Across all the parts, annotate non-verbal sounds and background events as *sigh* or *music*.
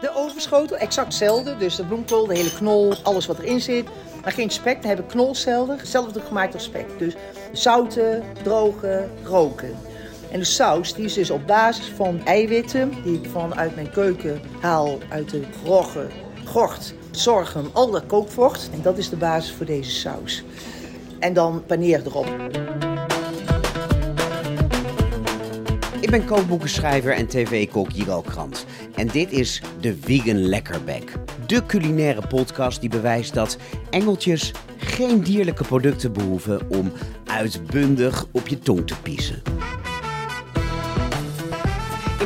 De overschotel, exact hetzelfde. Dus de bloemkool, de hele knol, alles wat erin zit. Maar geen spek, dan heb ik knolzelder. Hetzelfde gemaakt als spek. Dus zouten, drogen, roken. En de saus die is dus op basis van eiwitten die ik vanuit mijn keuken haal uit de groggen, gort, zorgen, al dat kookvocht. En dat is de basis voor deze saus. En dan paneer erop. Ik ben kookboekenschrijver en tv-kok Jiro Krant. En dit is de Vegan Lekkerbek. De culinaire podcast die bewijst dat engeltjes geen dierlijke producten behoeven om uitbundig op je tong te piezen.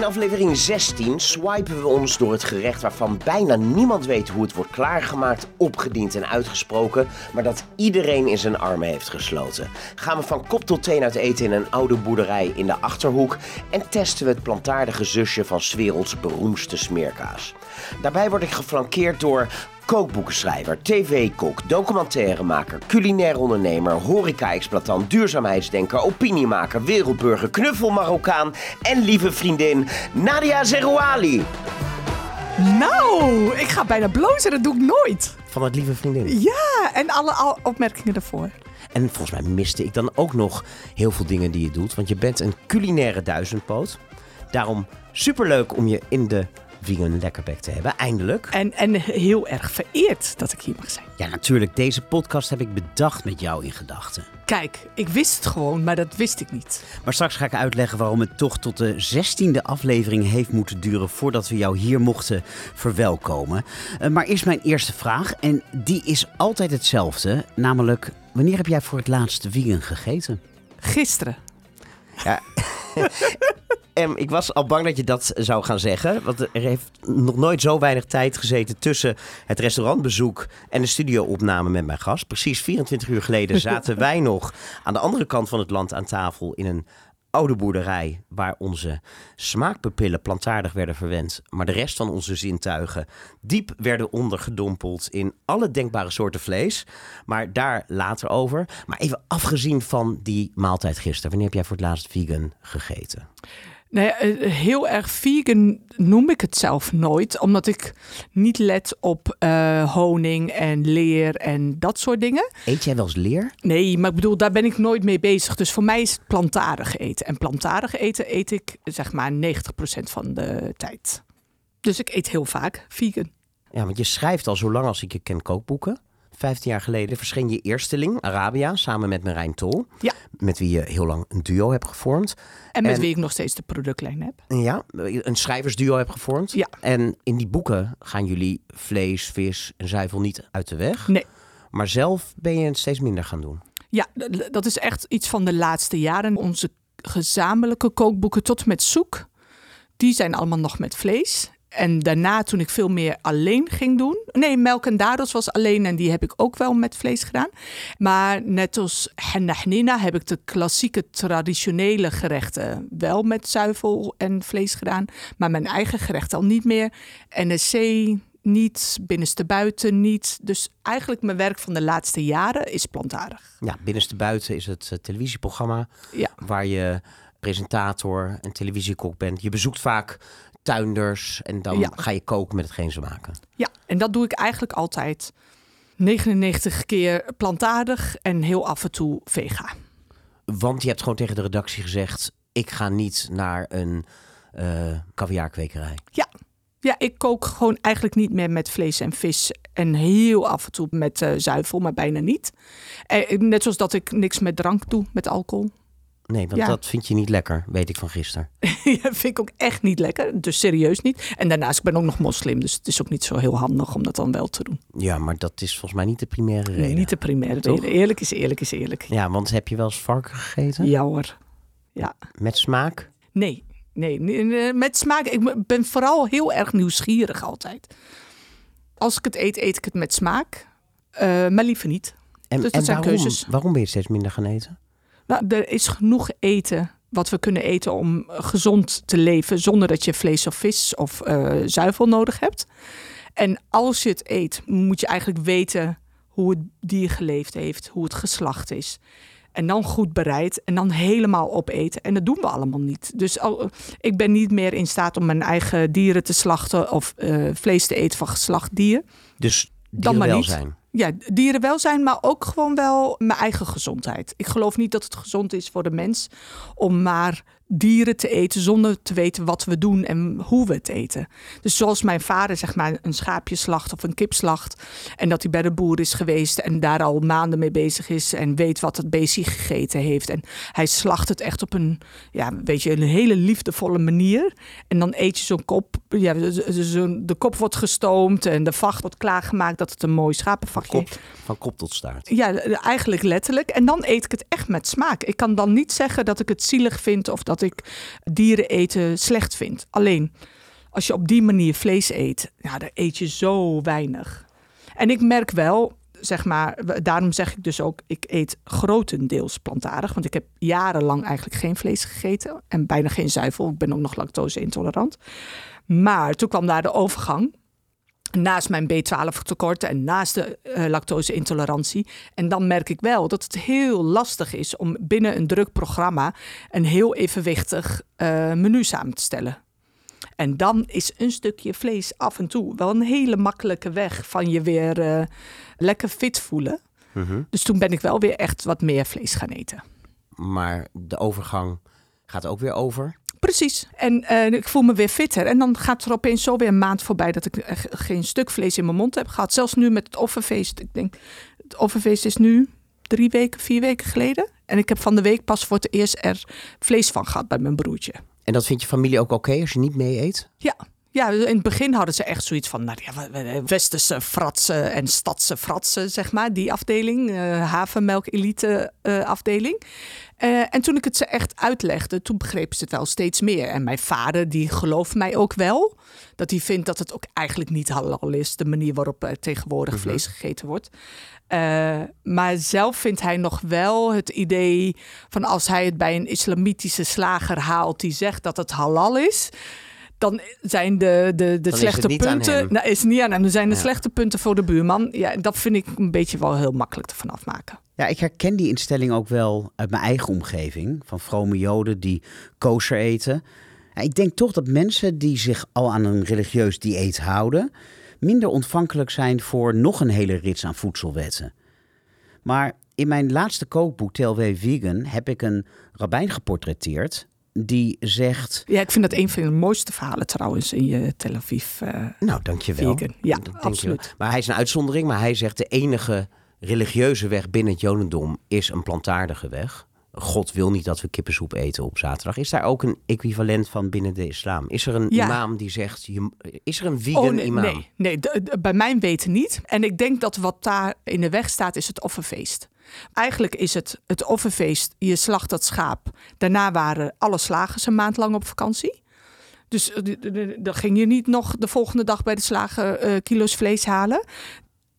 In aflevering 16 swipen we ons door het gerecht waarvan bijna niemand weet hoe het wordt klaargemaakt, opgediend en uitgesproken, maar dat iedereen in zijn armen heeft gesloten. Gaan we van kop tot teen uit eten in een oude boerderij in de Achterhoek en testen we het plantaardige zusje van 's werelds beroemdste smeerkaas. Daarbij word ik geflankeerd door kookboekenschrijver, tv-kok, documentairemaker, culinair ondernemer, horeca-exploitant, duurzaamheidsdenker, opiniemaker, wereldburger, knuffelmarokkaan en lieve vriendin Nadia Zerouali. Nou, ik ga bijna blozen. Dat doe ik nooit. Van het lieve vriendin. Ja, en alle al- opmerkingen ervoor. En volgens mij miste ik dan ook nog heel veel dingen die je doet, want je bent een culinaire duizendpoot. Daarom superleuk om je in de Vegan Lekkerbek te hebben, eindelijk. En, en heel erg vereerd dat ik hier mag zijn. Ja, natuurlijk, deze podcast heb ik bedacht met jou in gedachten. Kijk, ik wist het gewoon, maar dat wist ik niet. Maar straks ga ik uitleggen waarom het toch tot de zestiende aflevering heeft moeten duren voordat we jou hier mochten verwelkomen. Eh, maar eerst mijn eerste vraag en die is altijd hetzelfde, namelijk wanneer heb jij voor het laatst vegan gegeten? Gisteren. Ja. *laughs* *laughs* Em, ik was al bang dat je dat zou gaan zeggen. Want er heeft nog nooit zo weinig tijd gezeten tussen het restaurantbezoek en de studioopname met mijn gast. Precies 24 uur geleden zaten *laughs* wij nog aan de andere kant van het land aan tafel in een oude boerderij waar onze smaakpapillen plantaardig werden verwend, maar de rest van onze zintuigen diep werden ondergedompeld in alle denkbare soorten vlees. Maar daar later over. Maar even afgezien van die maaltijd gisteren, wanneer heb jij voor het laatst vegan gegeten? Nee, eh, heel erg vegan noem ik het zelf nooit, omdat ik niet let op eh, honing en leer en dat soort dingen. Eet jij wel eens leer? Nee, maar ik bedoel, daar ben ik nooit mee bezig. Dus voor mij is het plantaardig eten. En plantaardig eten eet ik zeg maar 90% van de tijd. Dus ik eet heel vaak vegan. Ja, want je schrijft al zo lang als ik je ken kookboeken. Vijftien jaar geleden verscheen je eersteling, Arabia, samen met Marijn Tol. Ja. Met wie je heel lang een duo hebt gevormd. En met En- wie ik nog steeds de productlijn heb. Ja, een schrijversduo hebt gevormd. Ja. En in die boeken gaan jullie vlees, vis en zuivel niet uit de weg. Nee. Maar zelf ben je het steeds minder gaan doen. Ja, dat is echt iets van de laatste jaren. Onze gezamenlijke kookboeken tot met zoek, die zijn allemaal nog met vlees. En daarna, toen ik veel meer alleen ging doen. Nee, melk en dadels was alleen en die heb ik ook wel met vlees gedaan. Maar net als henna heb ik de klassieke traditionele gerechten wel met zuivel en vlees gedaan. Maar mijn eigen gerecht al niet meer. NSC niet, binnenste buiten niet. Dus eigenlijk mijn werk van de laatste jaren is plantaardig. Ja, binnenste buiten is het eh, televisieprogramma Ja. waar je presentator en televisiekok bent. Je bezoekt vaak tuinders en dan Ja. ga je koken met hetgeen ze maken. Ja, en dat doe ik eigenlijk altijd. 99 keer plantaardig en heel af en toe vega. Want je hebt gewoon tegen de redactie gezegd: ik ga niet naar een caviarkwekerij. Ja. ja, ik kook gewoon eigenlijk niet meer met vlees en vis. En heel af en toe met eh, zuivel, maar bijna niet. Eh, net zoals dat ik niks met drank doe, met alcohol. Nee, want Ja. dat vind je niet lekker, weet ik van gisteren. *laughs* Ja, vind ik ook echt niet lekker. Dus serieus niet. En daarnaast, ik ben ook nog moslim. Dus het is ook niet zo heel handig om dat dan wel te doen. Ja, maar dat is volgens mij niet de primaire reden. Nee, niet de primaire Toch? reden. Eerlijk is eerlijk is eerlijk. Ja, want heb je wel eens varken gegeten? Ja hoor. Ja. Met smaak? Nee, nee, met smaak. Ik ben vooral heel erg nieuwsgierig altijd. Als ik het eet, eet ik het met smaak. Eh, maar liever niet. En, Dus dat en zijn waarom, keuzes. waarom ben je steeds minder gaan eten? Nou, er is genoeg eten wat we kunnen eten om gezond te leven zonder dat je vlees of vis of eh, zuivel nodig hebt. En als je het eet, moet je eigenlijk weten hoe het dier geleefd heeft, hoe het geslacht is. En dan goed bereid en dan helemaal opeten. En dat doen we allemaal niet. Dus al, ik ben niet meer in staat om mijn eigen dieren te slachten of eh, vlees te eten van geslacht dier. Dus Dan maar niet. Ja, dierenwelzijn, maar ook gewoon wel mijn eigen gezondheid. Ik geloof niet dat het gezond is voor de mens om maar dieren te eten zonder te weten wat we doen en hoe we het eten. Dus zoals mijn vader zeg maar een schaapje slacht of een kip slacht en dat hij bij de boer is geweest en daar al maanden mee bezig is en weet wat het beestje gegeten heeft en hij slacht het echt op een ja, weet je, een hele liefdevolle manier en dan eet je zo'n kop, ja, de kop wordt gestoomd en de vacht wordt klaargemaakt dat het een mooi schapenvakje Kop, van kop tot staart. ja, eigenlijk letterlijk. En dan eet ik het echt met smaak. Ik kan dan niet zeggen dat ik het zielig vind of dat ik dieren eten slecht vind. Alleen als je op die manier vlees eet, ja, dan eet je zo weinig. En ik merk wel, zeg maar, daarom zeg ik dus ook, ik eet grotendeels plantaardig. Want ik heb jarenlang eigenlijk geen vlees gegeten en bijna geen zuivel. Ik ben ook nog lactose intolerant. Maar toen kwam daar de overgang naast mijn B12 tekort en naast de eh, lactose-intolerantie. En dan merk ik wel dat het heel lastig is om binnen een druk programma een heel evenwichtig eh, menu samen te stellen. En dan is een stukje vlees af en toe wel een hele makkelijke weg van je weer eh, lekker fit voelen. Mhm. Dus toen ben ik wel weer echt wat meer vlees gaan eten. Maar de overgang gaat ook weer over. Precies. En eh, ik voel me weer fitter. En dan gaat er opeens zo weer een maand voorbij dat ik eh, geen stuk vlees in mijn mond heb gehad. Zelfs nu met het offerfeest. Ik denk, het offerfeest is nu drie weken, vier weken geleden. En ik heb van de week pas voor het eerst er vlees van gehad bij mijn broertje. En dat vindt je familie ook oké als je niet mee eet? Ja. Ja, in het begin hadden ze echt zoiets van, nou ja, we- we- westerse fratsen en stadse fratsen, zeg maar, die afdeling, eh, havermelk elite eh, afdeling. Eh, en toen ik het ze echt uitlegde, toen begrepen ze het wel steeds meer. En mijn vader, die gelooft mij ook wel, dat hij vindt dat het ook eigenlijk niet halal is, de manier waarop er tegenwoordig vlees gegeten wordt. Eh, maar zelf vindt hij nog wel het idee van als hij het bij een islamitische slager haalt die zegt dat het halal is, dan zijn de, de, de slechte punten. Nou, is niet aan hem. Dan zijn de Ja. slechte punten voor de buurman. Ja, dat vind ik een beetje wel heel makkelijk te vanaf maken. Ja, ik herken die instelling ook wel uit mijn eigen omgeving. Van vrome joden die kosher eten. Ja, ik denk toch dat mensen die zich al aan een religieus dieet houden... minder ontvankelijk zijn voor nog een hele rits aan voedselwetten. Maar in mijn laatste kookboek TLW Vegan heb ik een rabbijn geportretteerd... die zegt... Ja, ik vind dat een van de mooiste verhalen trouwens in je Tel Aviv. eh, Nou, dankjewel. Vegan. Ja, Dat absoluut. Maar hij is een uitzondering, maar hij zegt de enige religieuze weg binnen het Jodendom is een plantaardige weg. God wil niet dat we kippensoep eten op zaterdag. Is daar ook een equivalent van binnen de islam? Is er een Ja. imam die zegt, je, is er een vegan Oh, nee, imam? nee, bij mijn weten niet. En ik denk dat wat daar in de weg staat, is het offerfeest. Eigenlijk is het het offerfeest, je slacht dat schaap. Daarna waren alle slagers een maand lang op vakantie. Dus eh, dan ging je niet nog de volgende dag bij de slager eh, kilo's vlees halen.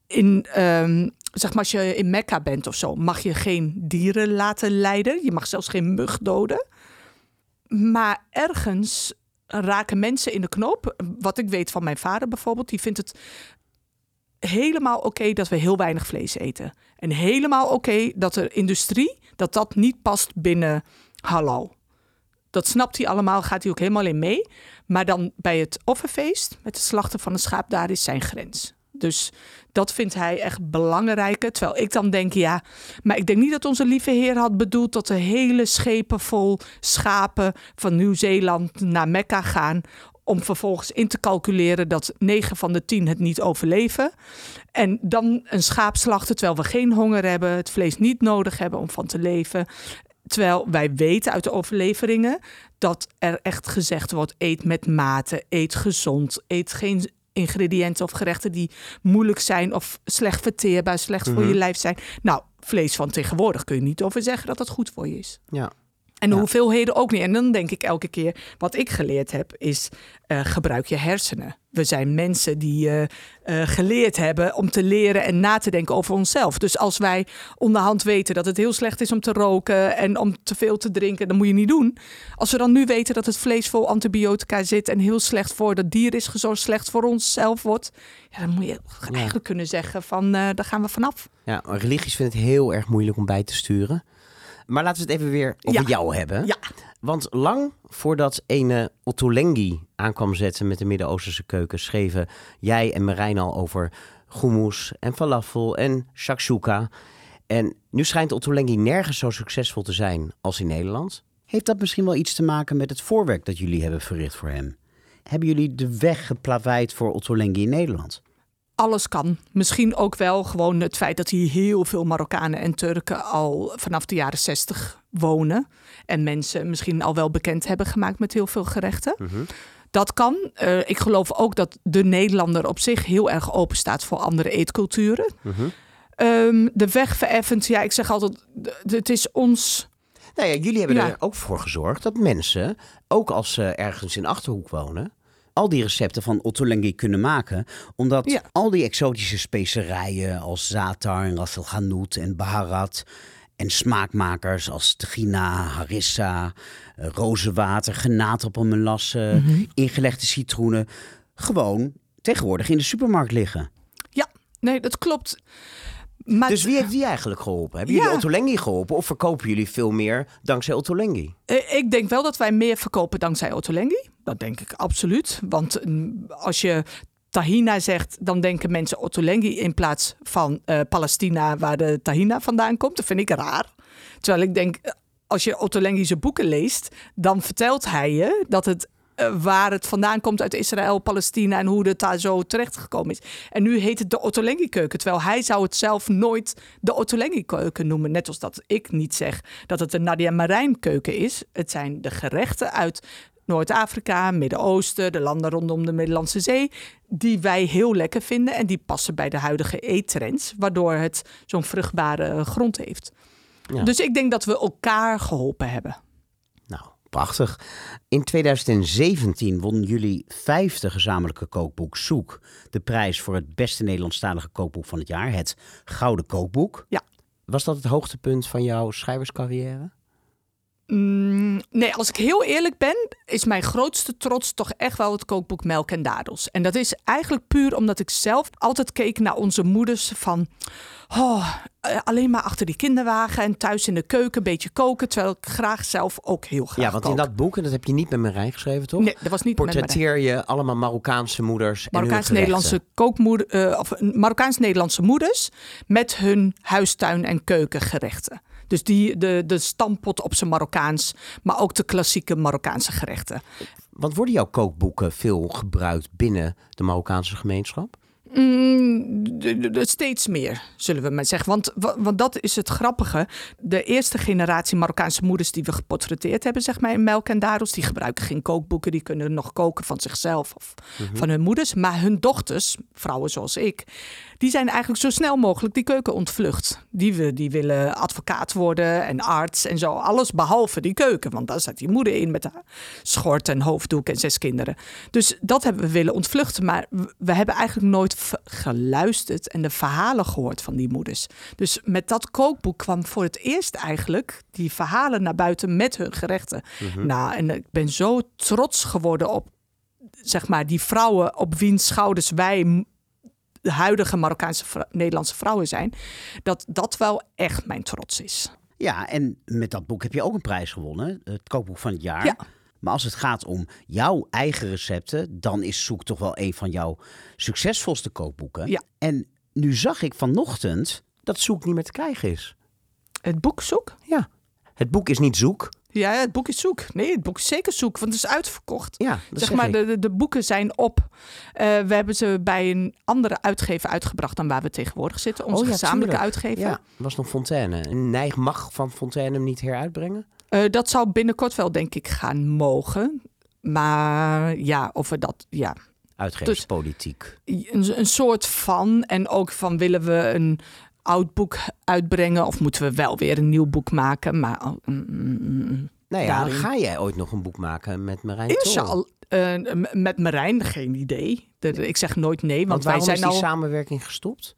In, ehm, zeg maar, als je in Mekka bent of zo, mag je geen dieren laten lijden. Je mag zelfs geen mug doden. Maar ergens raken mensen in de knoop. Wat ik weet van mijn vader bijvoorbeeld, die vindt het helemaal oké dat we heel weinig vlees eten. En helemaal oké dat de industrie, dat dat niet past binnen halal. Dat snapt hij allemaal, gaat hij ook helemaal in mee. Maar dan bij het offerfeest, met het slachten van een schaap, daar is zijn grens. Dus dat vindt hij echt belangrijker. Terwijl ik dan denk, ja, maar ik denk niet dat onze lieve Heer had bedoeld dat er hele schepen vol schapen van Nieuw-Zeeland naar Mekka gaan. Om vervolgens in te calculeren dat 9 van de 10 het niet overleven. En dan een schaap slachten terwijl we geen honger hebben, het vlees niet nodig hebben om van te leven. Terwijl wij weten uit de overleveringen dat er echt gezegd wordt: eet met mate, eet gezond, eet geen ingrediënten of gerechten die moeilijk zijn of slecht verteerbaar, slecht voor je lijf zijn. Nou, vlees van tegenwoordig kun je niet over zeggen dat dat goed voor je is. Ja. En de Ja. hoeveelheden ook niet. En dan denk ik elke keer, wat ik geleerd heb, is eh, gebruik je hersenen. We zijn mensen die eh, eh, geleerd hebben om te leren en na te denken over onszelf. Dus als wij onderhand weten dat het heel slecht is om te roken en om te veel te drinken, dan moet je niet doen. Als we dan nu weten dat het vlees vol antibiotica zit en heel slecht voor dat dier is gezorgd, slecht voor onszelf wordt, ja, dan moet je eigenlijk kunnen zeggen van, daar gaan we vanaf. Ja, religies vinden het heel erg moeilijk om bij te sturen. Maar laten we het even weer over Ja. jou hebben. Ja. Want lang voordat ene Ottolenghi aankwam zetten met de Midden-Oosterse keuken, schreven jij en Marijn al over hummus en falafel en shakshuka. En nu schijnt Ottolenghi nergens zo succesvol te zijn als in Nederland. Heeft dat misschien wel iets te maken met het voorwerk dat jullie hebben verricht voor hem? Hebben jullie de weg geplaveid voor Ottolenghi in Nederland? Alles kan. Misschien ook wel gewoon het feit dat hier heel veel Marokkanen en Turken al vanaf de jaren 60 wonen. En mensen misschien al wel bekend hebben gemaakt met heel veel gerechten. Dat kan. Eh, ik geloof ook dat de Nederlander op zich heel erg open staat voor andere eetculturen. Ehm, de weg vereffend, ja, ik zeg altijd, het is ons. Nou ja, jullie hebben Ja. er ook voor gezorgd dat mensen, ook als ze ergens in Achterhoek wonen, al die recepten van Ottolenghi kunnen maken. Omdat Ja. al die exotische specerijen als zaatar en ras el hanout en baharat... en smaakmakers als tegina, harissa, eh, rozenwater, granaatappelmelassen, ingelegde citroenen... gewoon tegenwoordig in de supermarkt liggen. Ja, nee, dat klopt. Maar Dus wie heeft die eigenlijk geholpen? Hebben jullie. Ottolenghi geholpen of verkopen jullie veel meer dankzij Ottolenghi? Eh, Ik denk wel dat wij meer verkopen dankzij Ottolenghi. Dat denk ik absoluut. Want mm, als je tahina zegt, dan denken mensen Ottolenghi in plaats van eh, Palestina, waar de tahina vandaan komt. Dat vind ik raar. Terwijl ik denk, eh, als je Ottolenghi boeken leest, dan vertelt hij je dat het eh, waar het vandaan komt uit Israël, Palestina en hoe het daar zo terecht gekomen is. En nu heet het de Ottolenghi keuken, terwijl hij zou het zelf nooit de Ottolenghi keuken noemen. Net als dat ik niet zeg dat het de Nadia Marijn keuken is. Het zijn de gerechten uit Noord-Afrika, Midden-Oosten, de landen rondom de Middellandse Zee, die wij heel lekker vinden en die passen bij de huidige eettrends, waardoor het zo'n vruchtbare grond heeft. Ja. Dus ik denk dat we elkaar geholpen hebben. Nou, prachtig. In 2017 wonnen jullie vijfde gezamenlijke kookboek Zoek de prijs voor het beste Nederlandstalige kookboek van het jaar, het Gouden Kookboek. Ja. Was dat het hoogtepunt van jouw schrijverscarrière? Mm, nee, als ik heel eerlijk ben, is mijn grootste trots toch echt wel het kookboek Melk en Dadels. En dat is eigenlijk puur omdat ik zelf altijd keek naar onze moeders van... Oh, eh, alleen maar achter die kinderwagen en thuis in de keuken een beetje koken. Terwijl ik graag zelf ook heel graag Ja, want in dat boek, en dat heb je niet met Marijn geschreven, toch? Nee, dat was niet met. Portretteer je allemaal Marokkaanse moeders en hun Marokkaans-Nederlandse kookmoeder, eh, of Marokkaans-Nederlandse moeders met hun huistuin- en keukengerechten. Dus die, de, de stampot op zijn Marokkaans, maar ook de klassieke Marokkaanse gerechten. Want worden jouw kookboeken veel gebruikt binnen de Marokkaanse gemeenschap? Mm, steeds meer, zullen we maar zeggen. Want, wa- want dat is het grappige. De eerste generatie Marokkaanse moeders die we geportretteerd hebben, zeg maar, in Melk en Dadels, die gebruiken geen kookboeken. Die kunnen nog koken van zichzelf of van hun moeders. Maar hun dochters, vrouwen zoals ik, die zijn eigenlijk zo snel mogelijk die keuken ontvlucht. Die, we, die willen advocaat worden en arts en zo. Alles behalve die keuken. Want daar zat die moeder in met haar schort en hoofddoek en zes kinderen. Dus dat hebben we willen ontvluchten. Maar we- hebben eigenlijk nooit geluisterd en de verhalen gehoord van die moeders. Dus met dat kookboek kwam voor het eerst eigenlijk die verhalen naar buiten met hun gerechten. Nou, en ik ben zo trots geworden op zeg maar, die vrouwen op wiens schouders wij de huidige Marokkaanse vrou- Nederlandse vrouwen zijn, dat dat wel echt mijn trots is. Ja, en met dat boek heb je ook een prijs gewonnen, het kookboek van het jaar. Ja. Maar als het gaat om jouw eigen recepten, dan is Zoek toch wel een van jouw succesvolste kookboeken. Ja. En nu zag ik vanochtend dat Zoek niet meer te krijgen is. Het boek zoek? Ja. Het boek is niet Zoek. Ja, het boek is zoek. Nee, het boek is zeker zoek, want het is uitverkocht. Ja, dat zeg zeg maar, de, de, boeken zijn op. Eh, we hebben ze bij een andere uitgever uitgebracht dan waar we tegenwoordig zitten. Onze Oh ja, gezamenlijke tuurlijk. uitgever. Ja, was nog Fontaine. Nijg mag van Fontaine hem niet heruitbrengen? Eh, dat zou binnenkort wel, denk ik, gaan mogen. Maar ja, of we dat, ja, Uitgeverspolitiek. een, een soort van. En ook van willen we een oud boek uitbrengen of moeten we wel weer een nieuw boek maken? Maar oh, mm, mm, mm. Nou ja, Daarin. ga jij ooit nog een boek maken met Marijn? Inshallah. eh, m- met Marijn, geen idee. De- de- ik zeg nooit nee, want, Want wij zijn is die al. samenwerking gestopt?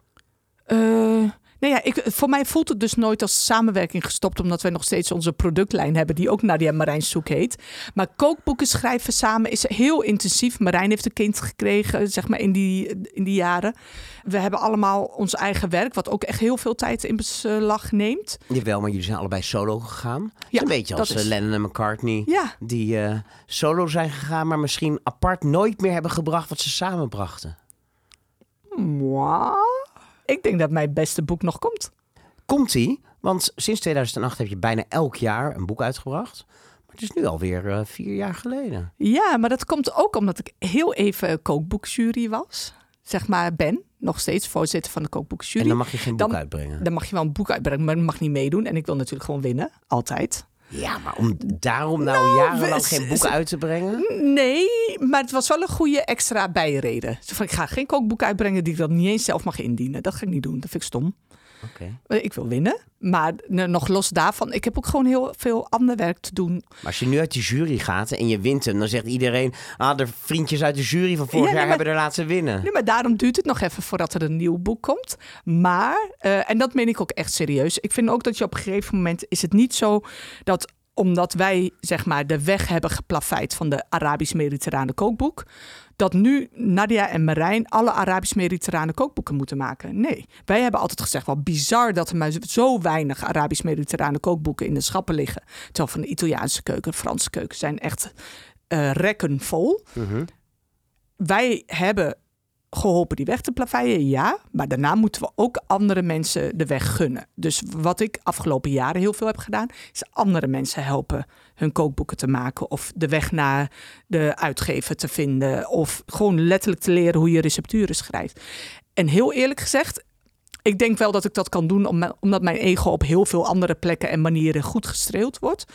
Eh, Nou ja, ik, voor mij voelt het dus nooit als samenwerking gestopt, omdat we nog steeds onze productlijn hebben, die ook Nadia Marijn Soek heet. Maar kookboeken schrijven samen is heel intensief. Marijn heeft een kind gekregen, zeg maar, in die, in die jaren. We hebben allemaal ons eigen werk, wat ook echt heel veel tijd in beslag neemt. Jawel, maar jullie zijn allebei solo gegaan. Ja, een beetje als is- eh, Lennon en McCartney. Ja, Die eh, solo zijn gegaan, maar misschien apart nooit meer hebben gebracht wat ze samen brachten. Mwah. Ik denk dat mijn beste boek nog komt. Komt-ie? Want sinds 2008 heb je bijna elk jaar een boek uitgebracht. Maar het is nu alweer eh vier jaar geleden. Ja, maar dat komt ook omdat ik heel even kookboekjury was. Zeg maar ben, nog steeds voorzitter van de kookboekjury. En dan mag je geen boek Dan- uitbrengen. Dan mag je wel een boek uitbrengen, maar mag niet meedoen. En ik wil natuurlijk gewoon winnen, altijd. Ja, maar om daarom nou, jarenlang we- geen boeken uit te brengen? Nee, maar het was wel een goede extra bijreden. Zo van, ik ga geen kookboek uitbrengen die ik dan niet eens zelf mag indienen. Dat ga ik niet doen, dat vind ik stom. Eh, Ik wil winnen, maar nog los daarvan, ik heb ook gewoon heel veel ander werk te doen. Maar als je nu uit die jury gaat en je wint hem, dan zegt iedereen... Ah, de vriendjes uit de jury van vorig Ja, nee, jaar maar- hebben er laten winnen. Nee, maar daarom duurt het nog even voordat er een nieuw boek komt. Maar, eh, en dat meen ik ook echt serieus. Ik vind ook dat je op een gegeven moment is het niet zo dat omdat wij zeg maar de weg hebben geplaveid van de Arabisch-Mediterrane kookboek, dat nu Nadia en Marijn alle Arabisch-Mediterrane kookboeken moeten maken. Nee, wij hebben altijd gezegd, wel bizar dat er maar zo weinig Arabisch-Mediterrane kookboeken in de schappen liggen. Terwijl van de Italiaanse keuken, Franse keuken zijn echt eh rekken vol Mhm. wij hebben geholpen die weg te plaveien, ja. Maar daarna moeten we ook andere mensen de weg gunnen. Dus wat ik afgelopen jaren heel veel heb gedaan, is andere mensen helpen hun kookboeken te maken. Of de weg naar de uitgever te vinden. Of gewoon letterlijk te leren hoe je recepturen schrijft. En heel eerlijk gezegd, ik denk wel dat ik dat kan doen om- omdat mijn ego op heel veel andere plekken en manieren goed gestreeld wordt.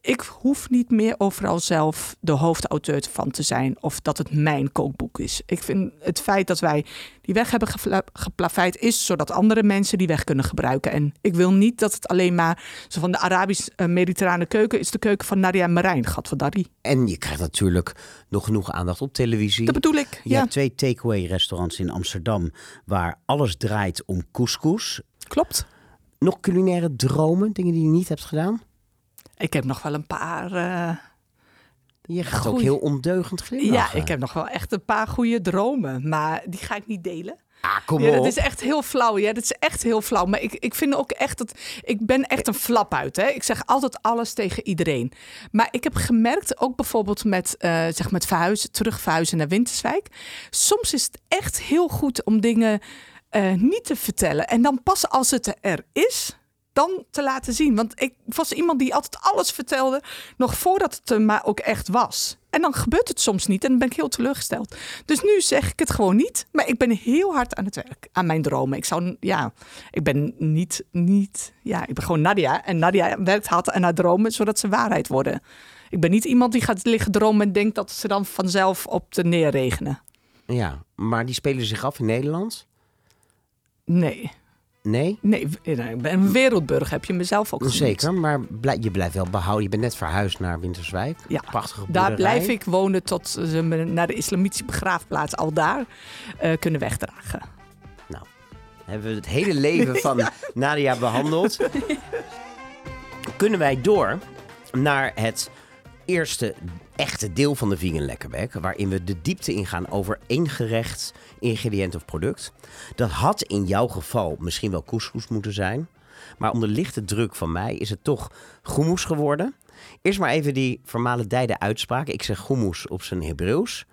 Ik hoef niet meer overal zelf de hoofdauteur van te zijn of dat het mijn kookboek is. Ik vind het feit dat wij die weg hebben gepla- geplaveid is zodat andere mensen die weg kunnen gebruiken. En ik wil niet dat het alleen maar zo van de Arabisch-Mediterrane keuken is de keuken van Nadia Marijn, Gadverdari. En je krijgt natuurlijk nog genoeg aandacht op televisie. Dat bedoel ik. Je Ja, hebt twee takeaway restaurants in Amsterdam waar alles draait om couscous. klopt. Nog culinaire dromen, dingen die je niet hebt gedaan? Ik heb nog wel een paar. eh, Je gaat ook heel ondeugend ja, glimlachen. ik heb nog wel echt een paar goede dromen, maar die ga ik niet delen. Ah, kom Ja, op. dat is echt heel flauw. Ja, dat is echt heel flauw. Maar ik, ik vind ook echt dat. Ik ben echt een flap uit. Hè? Ik zeg altijd alles tegen iedereen. Maar ik heb gemerkt, ook bijvoorbeeld met, eh zeg met verhuizen, terug verhuizen naar Winterswijk. Soms is het echt heel goed om dingen eh, niet te vertellen. En dan pas als het er is. Dan te laten zien. Want ik was iemand die altijd alles vertelde. nog voordat het er maar ook echt was. En dan gebeurt het soms niet. En dan ben ik heel teleurgesteld. Dus nu zeg ik het gewoon niet. Maar ik ben heel hard aan het werk. Aan mijn dromen. Ik zou, ja, ik ben niet, niet, ja, ik ben gewoon Nadia. En Nadia werkt hard aan haar dromen, zodat ze waarheid worden. Ik ben niet iemand die gaat liggen dromen en denkt dat ze dan vanzelf op de neerregenen. Ja, maar die spelen zich af in Nederland? Nee, Nee? nee, ik ben een wereldburger, heb je mezelf ook genoemd. Zeker, maar blij- je blijft wel behouden. Je bent net verhuisd naar Winterswijk. Ja, Prachtige Daar boerderij. blijf ik wonen tot ze me naar de islamitische begraafplaats al daar eh, kunnen wegdragen. Hebben we het hele leven van *laughs* Nadia behandeld. *laughs* Kunnen wij door naar het eerste echte deel van de Vegan Lekkerbek. Waarin we de diepte ingaan over één gerecht, ingrediënt of product. Dat had in jouw geval misschien wel couscous moeten zijn. Maar onder lichte druk van mij is het toch hummus geworden. Eerst maar even die vermalendijde uitspraak. Ik zeg hummus op zijn Hebreeuws.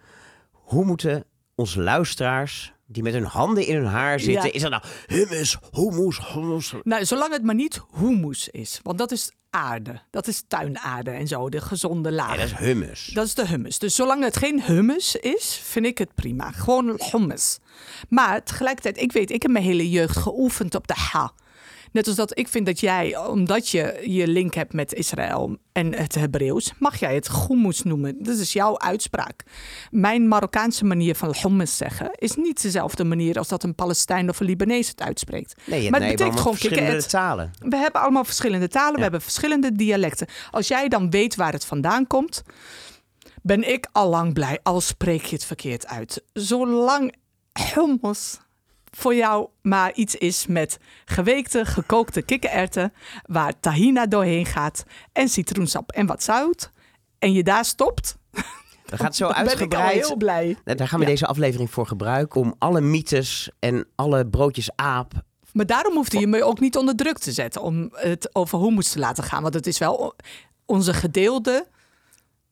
Hoe moeten onze luisteraars, die met hun handen in hun haar zitten... Ja. Is dat nou hummus, hummus, hummus? Nou, zolang het maar niet humus is, want dat is aarde. Dat is tuinaarde en zo, de gezonde laag. Ja, dat is hummus. Dat is de hummus. Dus zolang het geen hummus is, vind ik het prima. Gewoon hummus. Maar tegelijkertijd, ik weet, ik heb mijn hele jeugd geoefend op de ha. Net als dat ik vind dat jij, omdat je je link hebt met Israël en het Hebreeuws, mag jij het hummus noemen. Dat is jouw uitspraak. Mijn Marokkaanse manier van hummus zeggen is niet dezelfde manier als dat een Palestijn of een Libanees het uitspreekt. Nee, maar nee, het betekent allemaal gewoon verschillende talen. We hebben allemaal verschillende talen, Ja. we hebben verschillende dialecten. Als jij dan weet waar het vandaan komt, ben ik al lang blij, al spreek je het verkeerd uit. Zolang hummus voor jou maar iets is met geweekte, gekookte kikkererwten, waar tahina doorheen gaat en citroensap en wat zout, en je daar stopt, We gaan het zo *laughs* dan ben ik al uitgebreid. heel blij. Daar gaan we Ja. deze aflevering voor gebruiken om alle mythes en alle broodjes aap. Maar daarom hoefde je me ook niet onder druk te zetten om het over hummus te laten gaan. Want het is wel onze gedeelde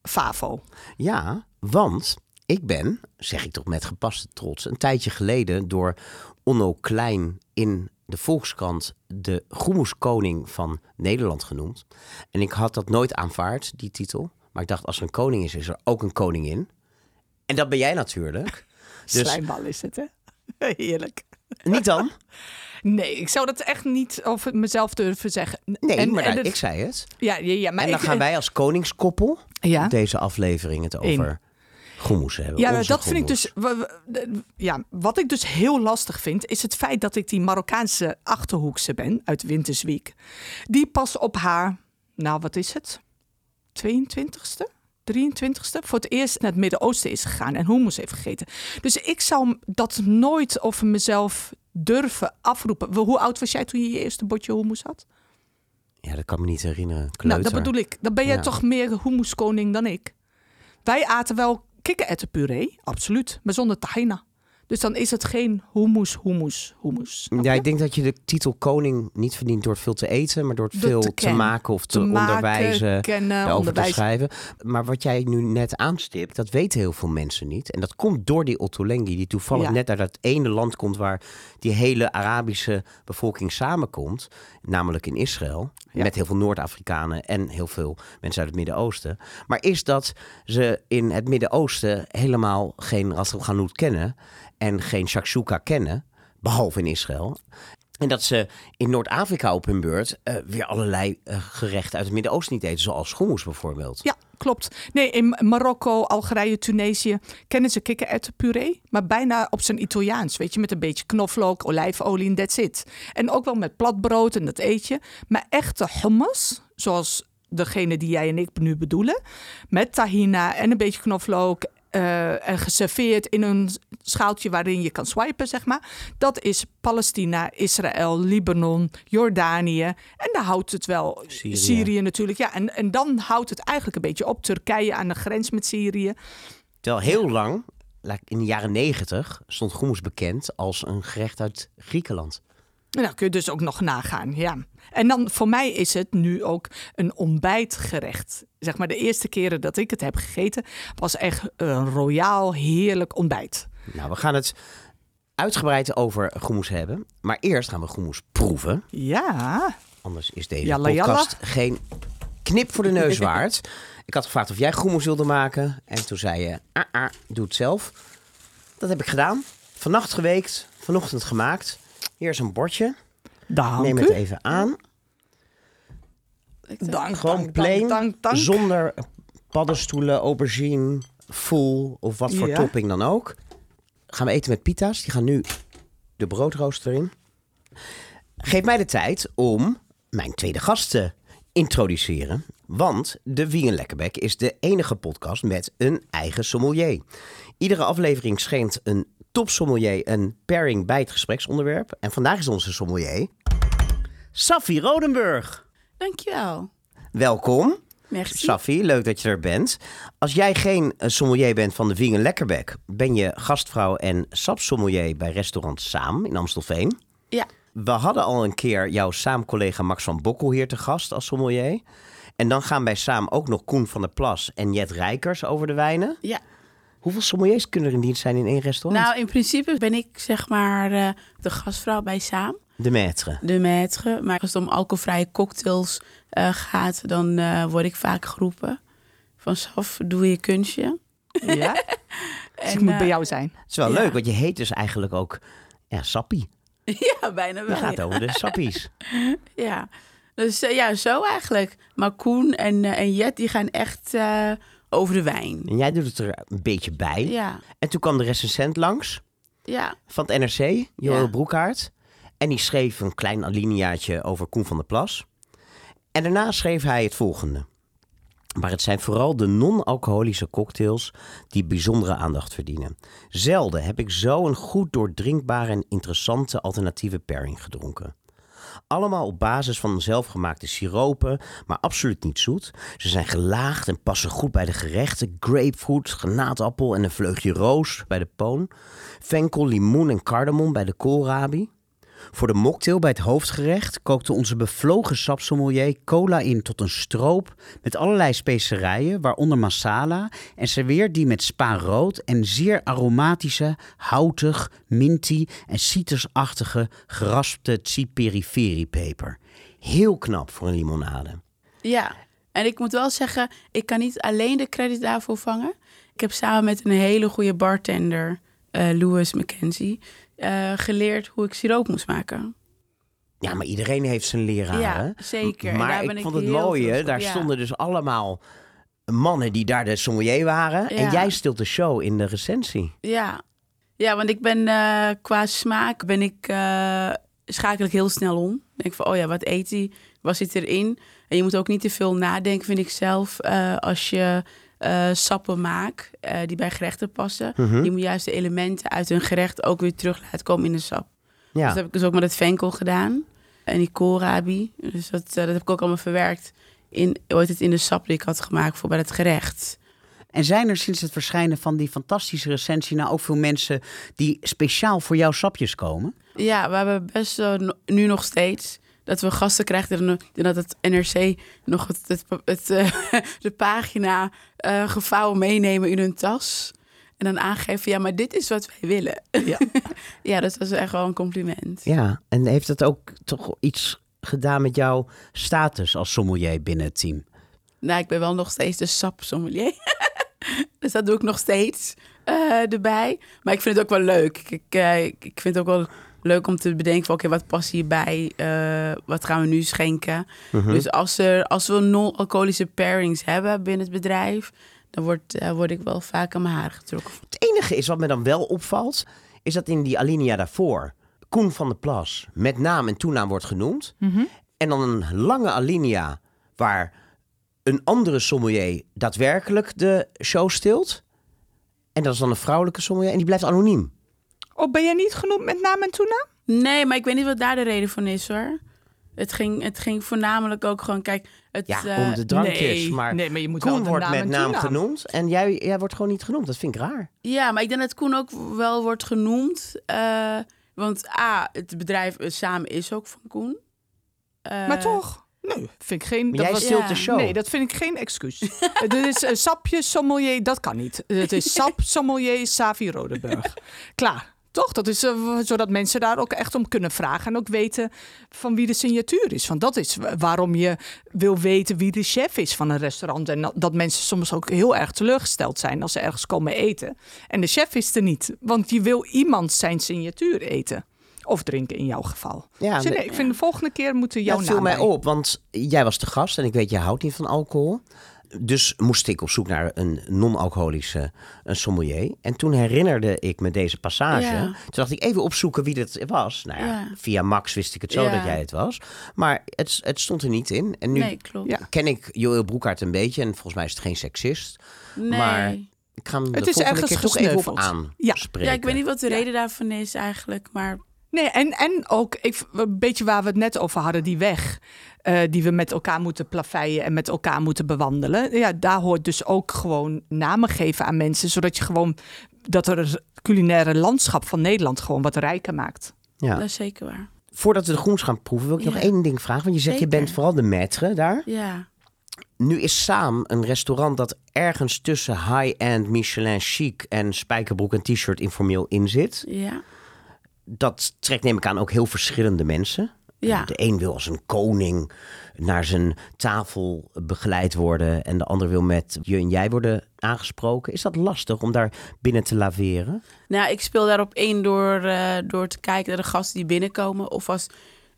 favo. Ja, want ik ben, zeg ik toch met gepaste trots, een tijdje geleden door Onno Klein in de Volkskrant de groemoeskoning van Nederland genoemd. En ik had dat nooit aanvaard, die titel. Maar ik dacht, als er een koning is, is er ook een koningin. En dat ben jij natuurlijk. *laughs* Dus Slijmbal is het, hè? *laughs* Heerlijk. niet dan? *laughs* Nee, ik zou dat echt niet over mezelf durven zeggen. Nee, En- maar en daar- het- ik zei het. Ja, ja, ja maar en dan ik, gaan wij als koningskoppel Ja, deze aflevering het over hebben. ja dat vind ik dus. Ja, wat ik dus heel lastig vind, is het feit dat ik die Marokkaanse achterhoekse ben uit Winterswijk. Die pas op haar, nou wat is het? 22ste? 23ste voor het eerst naar het Midden-Oosten is gegaan en hummus heeft gegeten. Dus ik zou dat nooit over mezelf durven afroepen. Hoe oud was jij toen je je eerste bordje hummus had? Ja, dat kan me niet herinneren. Nou, dat bedoel ik. Dan ben jij Ja. toch meer hummuskoning dan ik. Wij aten wel kikkererwtenpuree, absoluut, maar zonder tahina. Dus dan is het geen hummus, hummus, hummus. Ja, ik denk dat je de titel koning niet verdient door veel te eten, maar door Door veel te te, maken of te, Te maken, onderwijzen. kennen, te onderwijzen. schrijven. Maar wat jij nu net aanstipt, dat weten heel veel mensen niet. En dat komt door die Ottolenghi, die toevallig Ja. net uit dat ene land komt waar die hele Arabische bevolking samenkomt. Namelijk in Israël. Ja. Met heel veel Noord-Afrikanen en heel veel mensen uit het Midden-Oosten. Maar is dat ze in het Midden-Oosten helemaal geen Ras el Hanout kennen. En geen shakshuka kennen. Behalve in Israël. En dat ze in Noord-Afrika op hun beurt eh, weer allerlei eh, gerechten uit het Midden-Oosten niet eten. Zoals hummus bijvoorbeeld. Ja, klopt. Nee, in Marokko, Algerije, Tunesië kennen ze kikkererwtenpuree, maar bijna op zijn Italiaans. Weet je, met een beetje knoflook, olijfolie en that's it. En ook wel met platbrood en dat eet je. Maar echte hummus, zoals degene die jij en ik nu bedoelen, met tahina en een beetje knoflook eh, en geserveerd in een schaaltje waarin je kan swipen, zeg maar. Dat is Palestina, Israël, Libanon, Jordanië. En daar houdt het wel Syrië. Syrië, natuurlijk. Ja, en, en dan houdt het eigenlijk een beetje op. Turkije aan de grens met Syrië. Terwijl heel lang, in de jaren negentig, stond hummus bekend als een gerecht uit Griekenland. Dan kun je dus ook nog nagaan, ja. En dan voor mij is het nu ook een ontbijtgerecht. Zeg maar de eerste keren dat ik het heb gegeten, was echt een royaal heerlijk ontbijt. Nou, we gaan het uitgebreid over hummus hebben. Maar eerst gaan we hummus proeven. Ja, Anders is deze Jalla, jalla. podcast geen knip voor de neus *laughs* waard. Ik had gevraagd of jij hummus wilde maken. En toen zei je, ah, ah, doe het zelf. Dat heb ik gedaan. Vannacht geweekt, vanochtend gemaakt. Hier is een bordje. dank Neem u. het even aan. Dank, Gewoon dank, plain, dank, dank, dank. zonder paddenstoelen, aubergine, full of wat voor Ja. topping dan ook. Gaan we eten met pita's. Die gaan nu de broodrooster in. Geef mij de tijd om mijn tweede gast te introduceren. Want de Wie een Lekkerbek is de enige podcast met een eigen sommelier. Iedere aflevering schenkt een topsommelier een pairing bij het gespreksonderwerp. En vandaag is onze sommelier Safi Rodenburg. Dankjewel. Welkom. Merci. Safi, leuk dat je er bent. Als jij geen eh, sommelier bent van de Vegan Lekkerbek, ben je gastvrouw en sapsommelier bij restaurant Saam in Amstelveen. Ja. We hadden al een keer jouw Saam-collega Max van Bokkel hier te gast als sommelier. En dan gaan bij Saam ook nog Koen van der Plas en Jet Rijkers over de wijnen. Ja. Hoeveel sommeliers kunnen er in dienst zijn in één restaurant? Nou, in principe ben ik zeg maar eh, de gastvrouw bij Saam, de maître. de maître. Maar als het om alcoholvrije cocktails eh, gaat, dan eh, word ik vaak geroepen. Van Saf, doe je kunstje. Ja? *laughs* Dus ik En, moet eh, bij jou zijn. Het is wel Ja. leuk, want je heet dus eigenlijk ook ja, Sappie. Ja, bijna wel. gaat ja. over de sappies. *laughs* Ja. Dus eh, ja, zo eigenlijk. Maar Koen en, eh, en Jet, die gaan echt eh, over de wijn. En jij doet het er een beetje bij. Ja, En toen kwam de recensent langs. ja, van het NRC, Joël Ja. Broekhaart. En die schreef een klein alineaatje over Koen van der Plas. En daarna schreef hij het volgende. Maar het zijn vooral de non-alcoholische cocktails die bijzondere aandacht verdienen. Zelden heb ik zo een goed doordrinkbare en interessante alternatieve pairing gedronken. Allemaal op basis van zelfgemaakte siropen, maar absoluut niet zoet. Ze zijn gelaagd en passen goed bij de gerechten. Grapefruit, granaatappel en een vleugje roos bij de poon. Venkel, limoen en cardamom bij de koolrabi. Voor de mocktail bij het hoofdgerecht kookte onze bevlogen sapsommelier cola in tot een stroop met allerlei specerijen, waaronder masala, en serveert die met spa rood en zeer aromatische, houtig, minty en citrusachtige geraspte peper. Heel knap voor een limonade. Ja, en ik moet wel zeggen, ik kan niet alleen de credit daarvoor vangen. Ik heb samen met een hele goede bartender, uh, Louis McKenzie, uh, geleerd hoe ik siroop moest maken. Ja, maar iedereen heeft zijn leraar. Ja, zeker. Maar ik vond het mooie, daar stonden dus allemaal mannen die daar de sommelier waren. En jij stilt de show in de recensie. Ja, ja want ik ben uh, qua smaak ben ik, uh, schakel ik heel snel om. Denk van, oh ja, wat eet hij? Wat zit erin? En je moet ook niet te veel nadenken, vind ik zelf, als je uh, sappen maak uh, die bij gerechten passen. Mm Die moet juist de elementen uit een gerecht ook weer terug laten komen in de sap. Ja. Dus dat heb ik dus ook met het venkel gedaan. En die koolrabi. Dus dat, uh, dat heb ik ook allemaal verwerkt in, ooit het in de sap die ik had gemaakt voor bij het gerecht. En zijn er sinds het verschijnen van die fantastische recensie nou ook veel mensen die speciaal voor jouw sapjes komen? Ja, we hebben best nu nog steeds dat we gasten krijgen dat het NRC nog het, het, het uh, *laughs* de pagina uh, gevouwen meenemen in hun tas. En dan aangeven, ja, maar dit is wat wij willen. Ja, *laughs* ja dat is echt wel een compliment. Ja, en heeft dat ook toch iets gedaan met jouw status als sommelier binnen het team? Nou, ik ben wel nog steeds de sap sommelier. *laughs* dus dat doe ik nog steeds uh, erbij. Maar ik vind het ook wel leuk. Ik, ik, ik vind het ook wel leuk om te bedenken: oké, wat past hierbij? Uh, wat gaan we nu schenken? Mhm. Dus als, er, als we non-alcoholische pairings hebben binnen het bedrijf, dan word, uh, word ik wel vaak aan mijn haar getrokken. Het enige is wat me dan wel opvalt, is dat in die alinea daarvoor Koen van der Plas met naam en toenaam wordt genoemd. Mhm. En dan een lange alinea waar een andere sommelier daadwerkelijk de show stilt. En dat is dan een vrouwelijke sommelier en die blijft anoniem. Of ben jij niet genoemd met naam en toenaam? Nee, maar ik weet niet wat daar de reden van is hoor. Het ging, het ging voornamelijk ook gewoon, kijk... Het, ja, om de drankjes. Nee, maar, nee, maar je moet Koen wordt met naam genoemd en jij, jij wordt gewoon niet genoemd. Dat vind ik raar. Ja, maar ik denk dat Koen ook wel wordt genoemd. Uh, want A, het bedrijf uh, samen is ook van Koen. Uh, maar toch? Nee, vind ik geen. dat jij was, stilt de show. Nee, dat vind ik geen excuus. *laughs* Het is uh, sapje sommelier, dat kan niet. Het is sap sommelier Savi Rodenburg. *laughs* Klaar. Toch? Dat is uh, zodat mensen daar ook echt om kunnen vragen. En ook weten van wie de signatuur is. Want dat is waarom je wil weten wie de chef is van een restaurant. En dat mensen soms ook heel erg teleurgesteld zijn als ze ergens komen eten. En de chef is er niet. Want je wil iemand zijn signatuur eten. Of drinken in jouw geval. Ja, dus nee, ik vind de volgende keer moeten jouw ja, viel mij op, want jij was de gast en ik weet, je houdt niet van alcohol. Dus moest ik op zoek naar een non-alcoholische een sommelier. En toen herinnerde ik me deze passage. Toen dacht ik even opzoeken wie dit was. Nou ja, via Max wist ik het zo dat jij het was. Maar het, het stond er niet in. En nu nee, ken ik Joël Broekhaart een beetje. En volgens mij is het geen seksist. Nee. Maar ik ga hem het is ergens keer toch even op aanspreken. Ja. ja, ik weet niet wat de reden daarvan is eigenlijk. Maar Nee, en, en ook ik, een beetje waar we het net over hadden, die weg. Uh, die we met elkaar moeten plaveien en met elkaar moeten bewandelen. Ja, daar hoort dus ook gewoon namen geven aan mensen, zodat je gewoon dat er het culinaire landschap van Nederland gewoon wat rijker maakt. Ja, dat is zeker waar. Voordat we de groens gaan proeven, wil ik nog één ding vragen. Want je zegt, je bent vooral de maître daar. Ja. Nu is Saam een restaurant dat ergens tussen high-end Michelin chic en spijkerbroek en t-shirt informeel in zit. Ja dat trekt neem ik aan ook heel verschillende mensen. Ja. De een wil als een koning naar zijn tafel begeleid worden. En de ander wil met je en jij worden aangesproken. Is dat lastig om daar binnen te laveren? Nou, ik speel daarop één door, uh, door te kijken naar de gasten die binnenkomen. Of als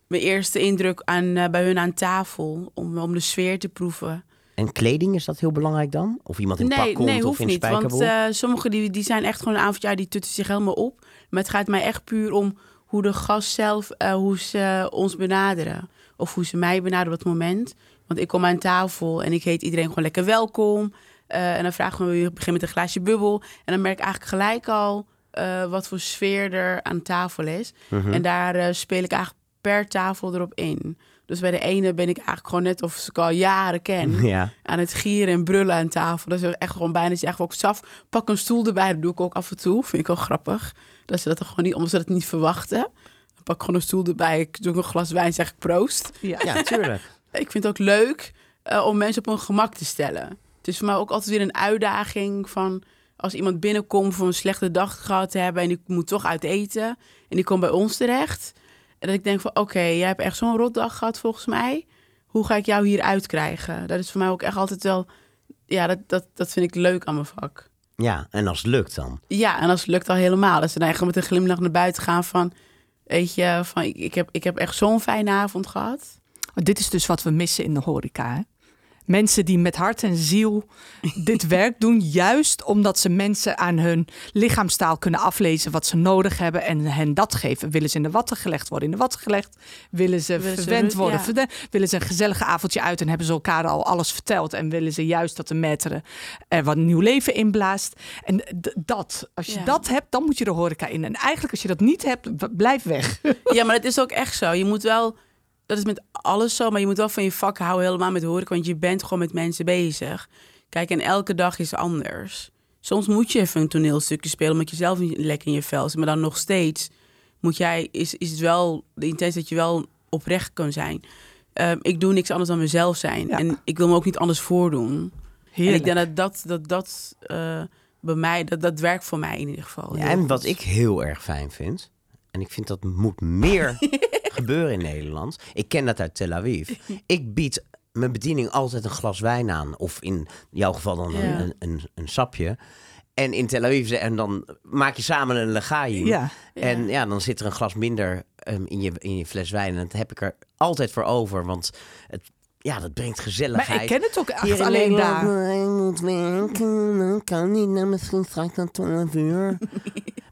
mijn eerste indruk aan, uh, bij hun aan tafel. Om, om de sfeer te proeven. En kleding, is dat heel belangrijk dan? Of iemand in nee, pak komt nee, of in niet, Want uh, sommigen die, die zijn echt gewoon een avondjaar, die tutten zich helemaal op. Maar het gaat mij echt puur om hoe de gast zelf, uh, hoe ze ons benaderen. Of hoe ze mij benaderen op het moment. Want ik kom aan tafel en ik heet iedereen gewoon lekker welkom. Eh, en dan vragen we, we begin met een glaasje bubbel. En dan merk ik eigenlijk gelijk al eh, wat voor sfeer er aan tafel is. En daar eh, speel ik eigenlijk per tafel erop in. Dus bij de ene ben ik eigenlijk gewoon net of ik al jaren ken. *laughs* Ja. Aan het gieren en brullen aan tafel. Dat is echt gewoon bijna dat je echt ook saf. Pak een stoel erbij, dat doe ik ook af en toe. Vind ik ook grappig. Dat ze dat er gewoon niet, omdat ze dat niet verwachten. Dan pak ik gewoon een stoel erbij. Ik doe een glas wijn, zeg ik proost. Ja. Ja, tuurlijk. *laughs* Ik vind het ook leuk eh, om mensen op hun gemak te stellen. Het is voor mij ook altijd weer een uitdaging van als iemand binnenkomt voor een slechte dag gehad te hebben en die moet toch uit eten en die komt bij ons terecht. En dat ik denk van oké, jij hebt echt zo'n rotdag gehad volgens mij. Hoe ga ik jou hier uitkrijgen? Dat is voor mij ook echt altijd wel, ja, dat, dat, dat vind ik leuk aan mijn vak. Ja, en als het lukt dan. Ja, en als het lukt al helemaal. Dat ze dan echt met een glimlach naar buiten gaan van, weet je, van ik, ik, heb, ik heb echt zo'n fijne avond gehad. Dit is dus wat we missen in de horeca. Hè? Mensen die met hart en ziel dit *laughs* werk doen, juist omdat ze mensen aan hun lichaamstaal kunnen aflezen wat ze nodig hebben en hen dat geven. Willen ze in de watten gelegd worden, in de watten gelegd. Willen ze Willen verwend worden, ja. verwend. Willen ze een gezellige avondje uit en hebben ze elkaar al alles verteld. En willen ze juist dat de maître er wat nieuw leven in blaast. En dat, als je Ja. dat hebt, dan moet je de horeca in. En eigenlijk als je dat niet hebt, blijf weg. *laughs* Ja, maar het is ook echt zo. Je moet wel, dat is met alles zo, maar je moet wel van je vak houden, helemaal met horeca, want je bent gewoon met mensen bezig. Kijk, en elke dag is anders. Soms moet je even een toneelstukje spelen, omdat je zelf niet lekker in je vel zit. Maar dan nog steeds moet jij, is, is het wel de intentie dat je wel oprecht kan zijn. Ehm, ik doe niks anders dan mezelf zijn. Ja. En ik wil me ook niet anders voordoen. Heerlijk. En ik denk dat dat, dat, dat eh, bij mij, dat, dat werkt voor mij in ieder geval. Ja, en wat ik heel erg fijn vind, en ik vind dat moet meer *laughs* gebeuren in Nederland. Ik ken dat uit Tel Aviv. *laughs* Ik bied mijn bediening altijd een glas wijn aan. Of in jouw geval dan een, Ja. een, een, een sapje. En in Tel Aviv, ze- en dan maak je samen een legaim. Ja. En ja, dan zit er een glas minder ehm, in, je, in je fles wijn. En dat heb ik er altijd voor over. Want het, ja, dat brengt gezelligheid. Maar ik ken het ook echt alleen daar. Ik moet werken, dan kan niet. Nou, misschien straks dan 12 uur.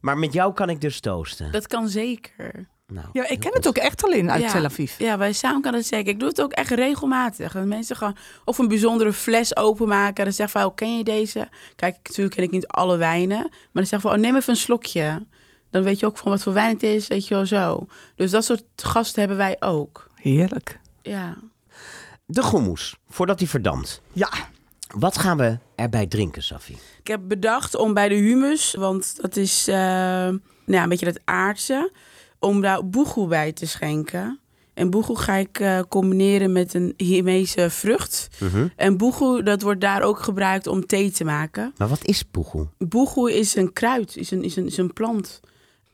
maar met jou kan ik dus toosten. Dat kan zeker. Nou, Ja, ik ken goed. het ook echt alleen uit Ja. Tel Aviv. Ja, bij Samen kan dat zeker. Ik doe het ook echt regelmatig. Dat mensen gewoon of een bijzondere fles openmaken. Dan zeggen van, oh, ken je deze? Kijk, natuurlijk ken ik niet alle wijnen. Maar dan zeggen van, oh, neem even een slokje. Dan weet je ook van wat voor wijn het is, weet je wel zo. Dus dat soort gasten hebben wij ook. Heerlijk. Ja. De gommoes, voordat die verdampt. Ja, Wat gaan we erbij drinken, Safi? Ik heb bedacht om bij de humus, want dat is eh, nou ja, een beetje het aardse, om daar boegoe bij te schenken. En boegoe ga ik eh, combineren met een Himese vrucht. En boegoe, dat wordt daar ook gebruikt om thee te maken. Maar wat is poegoe? Boegoe is een kruid, is een, is een, is een plant.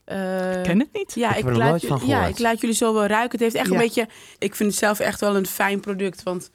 Eh, ik ken het niet. ja, Ik ik, laat, ja, ik laat jullie zo wel ruiken. Het heeft echt Ja. een beetje... Ik vind het zelf echt wel een fijn product. Want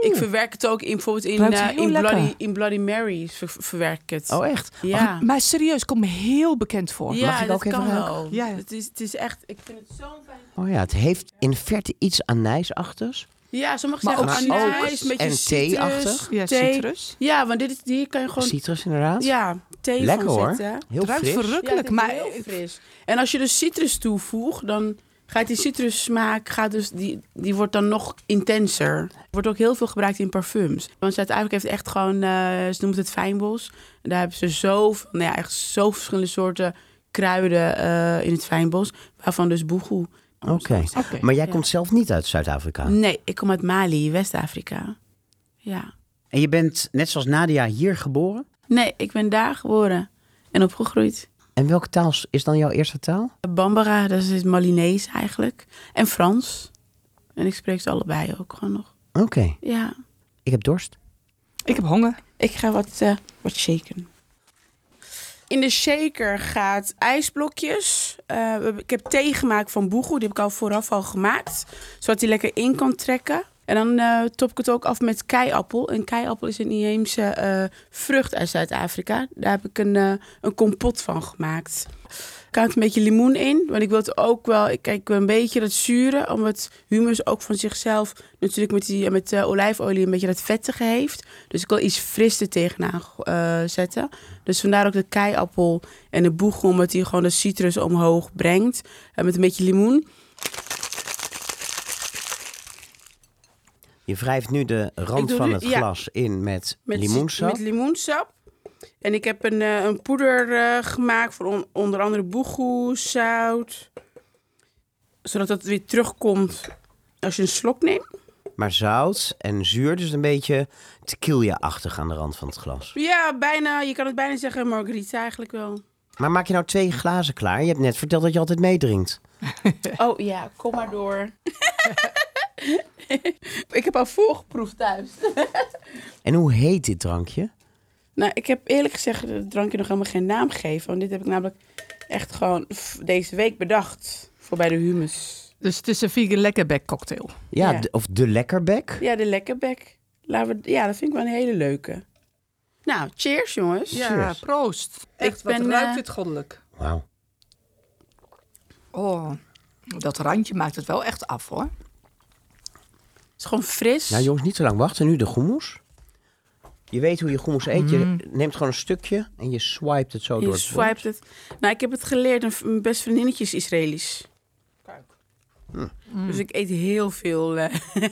ik verwerk het ook in, bijvoorbeeld in, heel in. Bloody, in Bloody Mary's ver- verwerk ik het. Oh, echt? ja. Maar serieus, komt me heel bekend voor. Ja, Mag ik dat ook even kan ruiken? wel. Ja. Het, is, het is echt... Ik vind het zo'n fijn... Oh ja, het heeft in verte iets anijsachtigs. Ja, sommige Maar zeggen ook anijs, een beetje en citrus, thee-achtig? Ja, citrus. Ja, want dit is, hier kan je gewoon... Citrus inderdaad. Ja, thee Lekker van hoor. zetten. Heel Het ruikt fris. verrukkelijk, Ja, het is maar heel fris. En als je dus citrus toevoegt, dan gaat die citrussmaak, gaat dus, die, die wordt dan nog intenser. Er wordt ook heel veel gebruikt in parfums. Want uiteindelijk heeft echt gewoon, eh, ze noemen het fijnbos. En daar hebben ze zoveel, nou ja, echt zo verschillende soorten kruiden eh, in het fijnbos. Waarvan dus boegoe. Oké. Maar jij Ja. komt zelf niet uit Zuid-Afrika. Nee, ik kom uit Mali, West-Afrika. Ja. En je bent, net zoals Nadia, hier geboren? Nee, ik ben daar geboren en opgegroeid. En welke taal is dan jouw eerste taal? Bambara, dat is het Malinees eigenlijk. En Frans. En ik spreek ze allebei ook gewoon nog. Oké, Ja. ik heb dorst. Ik heb honger. Ik ga wat, eh, wat shaken. In de shaker gaat ijsblokjes. Eh, ik heb thee gemaakt van boegoe. Die heb ik al vooraf al gemaakt. Zodat die lekker in kan trekken. En dan eh, top ik het ook af met keiappel. En keiappel is een inheemse eh, vrucht uit Zuid-Afrika. Daar heb ik een, eh, een kompot van gemaakt. Er kan een beetje limoen in. Want ik wil het ook wel... Ik kijk een beetje dat zure. Omdat humus ook van zichzelf... Natuurlijk met, die, met olijfolie een beetje dat vettige heeft. Dus ik wil iets fris tegenaan zetten. Dus vandaar ook de keiappel en de boegel. Omdat die gewoon de citrus omhoog brengt. En met een beetje limoen. Je wrijft nu de rand van nu- het ja. glas in met, Met, limoensap. Met limoensap. En ik heb een, eh, een poeder eh, gemaakt voor on- onder andere boegoe, zout. Zodat het weer terugkomt als je een slok neemt. Maar zout en zuur, dus een beetje tequila-achtig aan de rand van het glas. Ja, bijna. Je kan het bijna zeggen margarita eigenlijk wel. Maar maak je nou twee glazen klaar? Je hebt net verteld dat je altijd meedrinkt. *laughs* Oh ja, kom maar door. *laughs* ik heb al voorgeproefd thuis. *laughs* En hoe heet dit drankje? Nou, ik heb eerlijk gezegd het drankje nog helemaal geen naam gegeven. Want dit heb ik namelijk echt gewoon deze week bedacht. Voor bij de humus. Dus het is een vegan lekkerbek cocktail. Ja, Ja. de- of de lekkerbek. Ja, de lekkerbek. Laten we, ja, dat vind ik wel een hele leuke. Nou, cheers jongens. Ja, Cheers. proost. Echt, wat ben, ruikt eh, dit goddelijk. Wauw. Oh, dat randje maakt het wel echt af hoor. Het gewoon fris. Nou jongens, niet te lang wachten. Nu de hummus. Je weet hoe je hummus eet. Je Mm. neemt gewoon een stukje en je swipet het zo door je het swipet het. Nou, ik heb het geleerd. Mijn best vriendinnetje is Israëlisch. Dus ik eet heel veel eh *laughs*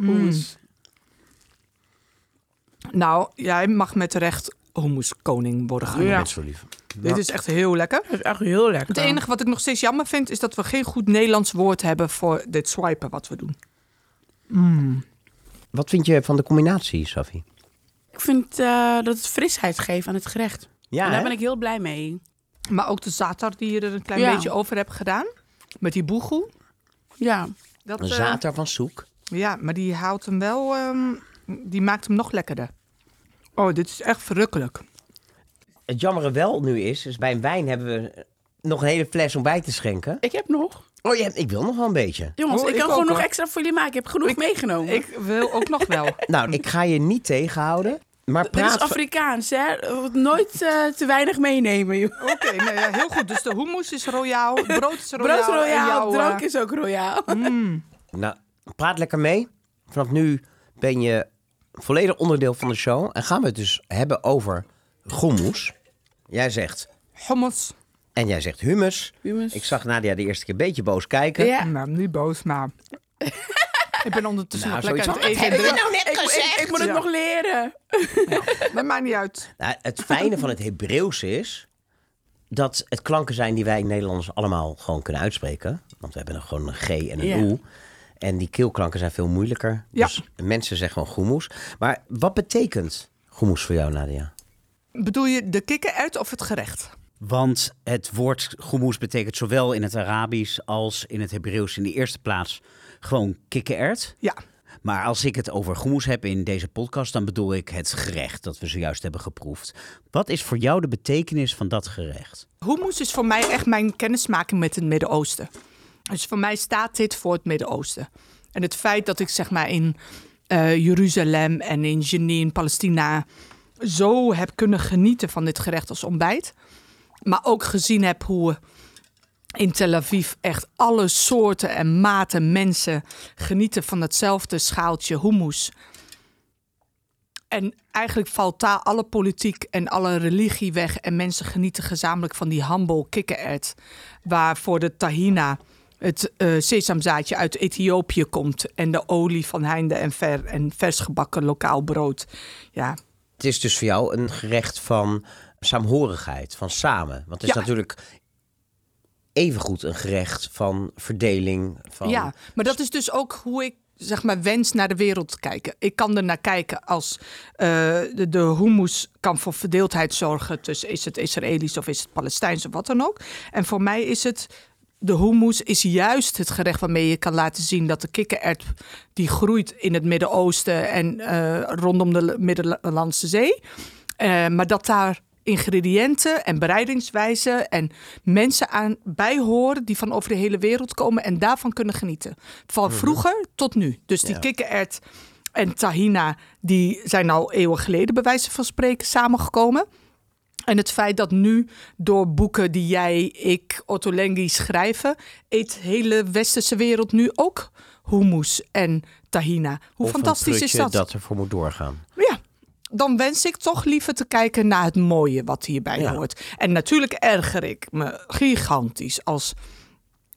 hummus. Nou, jij mag met recht hummuskoning worden genoemd. Ja. Met zo lief. Dit is echt heel lekker. Dat is echt heel lekker. Het enige wat ik nog steeds jammer vind, is dat we geen goed Nederlands woord hebben voor dit swipen wat we doen. Wat vind je van de combinatie, Safi? Ik vind eh, dat het frisheid geeft aan het gerecht. Ja, en daar hè? ben ik heel blij mee. Maar ook de zatar die je er een klein Ja. beetje over hebt gedaan. Met die boegoe. Ja. Dat, Een eh, zater van zoek. ja, maar die houdt hem wel, ehm, die maakt hem nog lekkerder. Oh, dit is echt verrukkelijk. Het jammere wel nu is, is bij een wijn hebben we nog een hele fles om bij te schenken. Ik heb nog. Oh, hebt, ik wil nog wel een beetje. Jongens, Oh, ik ik kan gewoon nog hoor. extra voor jullie maken. Ik heb genoeg meegenomen. Ik wil ook nog wel. *laughs* Nou, ik ga je niet tegenhouden. Maar Dit is praat... Afrikaans, hè? Nooit eh, te weinig meenemen, joh. Oké, nou ja, heel goed. Dus de hummus is royaal, het brood is royaal. Brood royaal, jouw, eh, drank is ook royaal. *laughs* Nou, praat lekker mee. Vanaf nu ben je volledig onderdeel van de show. En gaan we het dus hebben over hummus. Jij zegt... hummus. En jij zegt hummus. Hummus. Ik zag Nadia de eerste keer een beetje boos kijken. Ja. Nou, niet boos, maar... *laughs* ik ben ondertussen Nou, nog lekker aan het eten. heb je nou net Ik, ik, ik moet het Ja. nog leren. Dat maakt niet uit. Nou, het fijne van het Hebreeuws is dat het klanken zijn die wij Nederlanders allemaal gewoon kunnen uitspreken. Want we hebben er gewoon een G en een Ja. O. En die keelklanken zijn veel moeilijker. Ja. Dus mensen zeggen gewoon goemoes. Maar wat betekent goemoes voor jou, Nadia? Bedoel je de kikkererwt of het gerecht? Want het woord hummus betekent zowel in het Arabisch als in het Hebreeuws in de eerste plaats gewoon kikkererd. Ja. Maar als ik het over hummus heb in deze podcast, dan bedoel ik het gerecht dat we zojuist hebben geproefd. Wat is voor jou de betekenis van dat gerecht? Hummus is voor mij echt mijn kennismaking met het Midden-Oosten. Dus voor mij staat dit voor het Midden-Oosten. En het feit dat ik zeg maar in eh, Jeruzalem en in Jenin, Palestina, zo heb kunnen genieten van dit gerecht als ontbijt. Maar ook gezien heb hoe in Tel Aviv echt alle soorten en maten mensen genieten van hetzelfde schaaltje hummus. En eigenlijk valt daar alle politiek en alle religie weg. En mensen genieten gezamenlijk van die humble kikkerert. Waarvoor de tahina, het eh, sesamzaadje uit Ethiopië komt. En de olie van heinde en ver. En vers gebakken lokaal brood. Ja, Het is dus voor jou een gerecht van saamhorigheid, van samen. Want het is Ja. natuurlijk evengoed een gerecht van verdeling. Van... Ja, maar dat is dus ook hoe ik zeg maar wens naar de wereld te kijken. Ik kan er naar kijken als eh, de, de hummus kan voor verdeeldheid zorgen tussen is het Israëlisch of is het Palestijns of wat dan ook. En voor mij is het de hummus is juist het gerecht waarmee je kan laten zien dat de kikkerert die groeit in het Midden-Oosten en eh, rondom de Middellandse Zee, Eh, maar dat daar ingrediënten en bereidingswijzen en mensen aan bij horen die van over de hele wereld komen en daarvan kunnen genieten. Van vroeger tot nu. Dus die Ja. kikkerert en tahina, die zijn al eeuwen geleden bij wijze van spreken samengekomen. En het feit dat nu door boeken die jij, ik, Otto Lengi schrijven, eet de hele westerse wereld nu ook hummus en tahina. Hoe Of een fantastisch is prutje dat? dat ervoor moet doorgaan. Ja, dan wens ik toch liever te kijken naar het mooie wat hierbij Ja. hoort. En natuurlijk erger ik me gigantisch als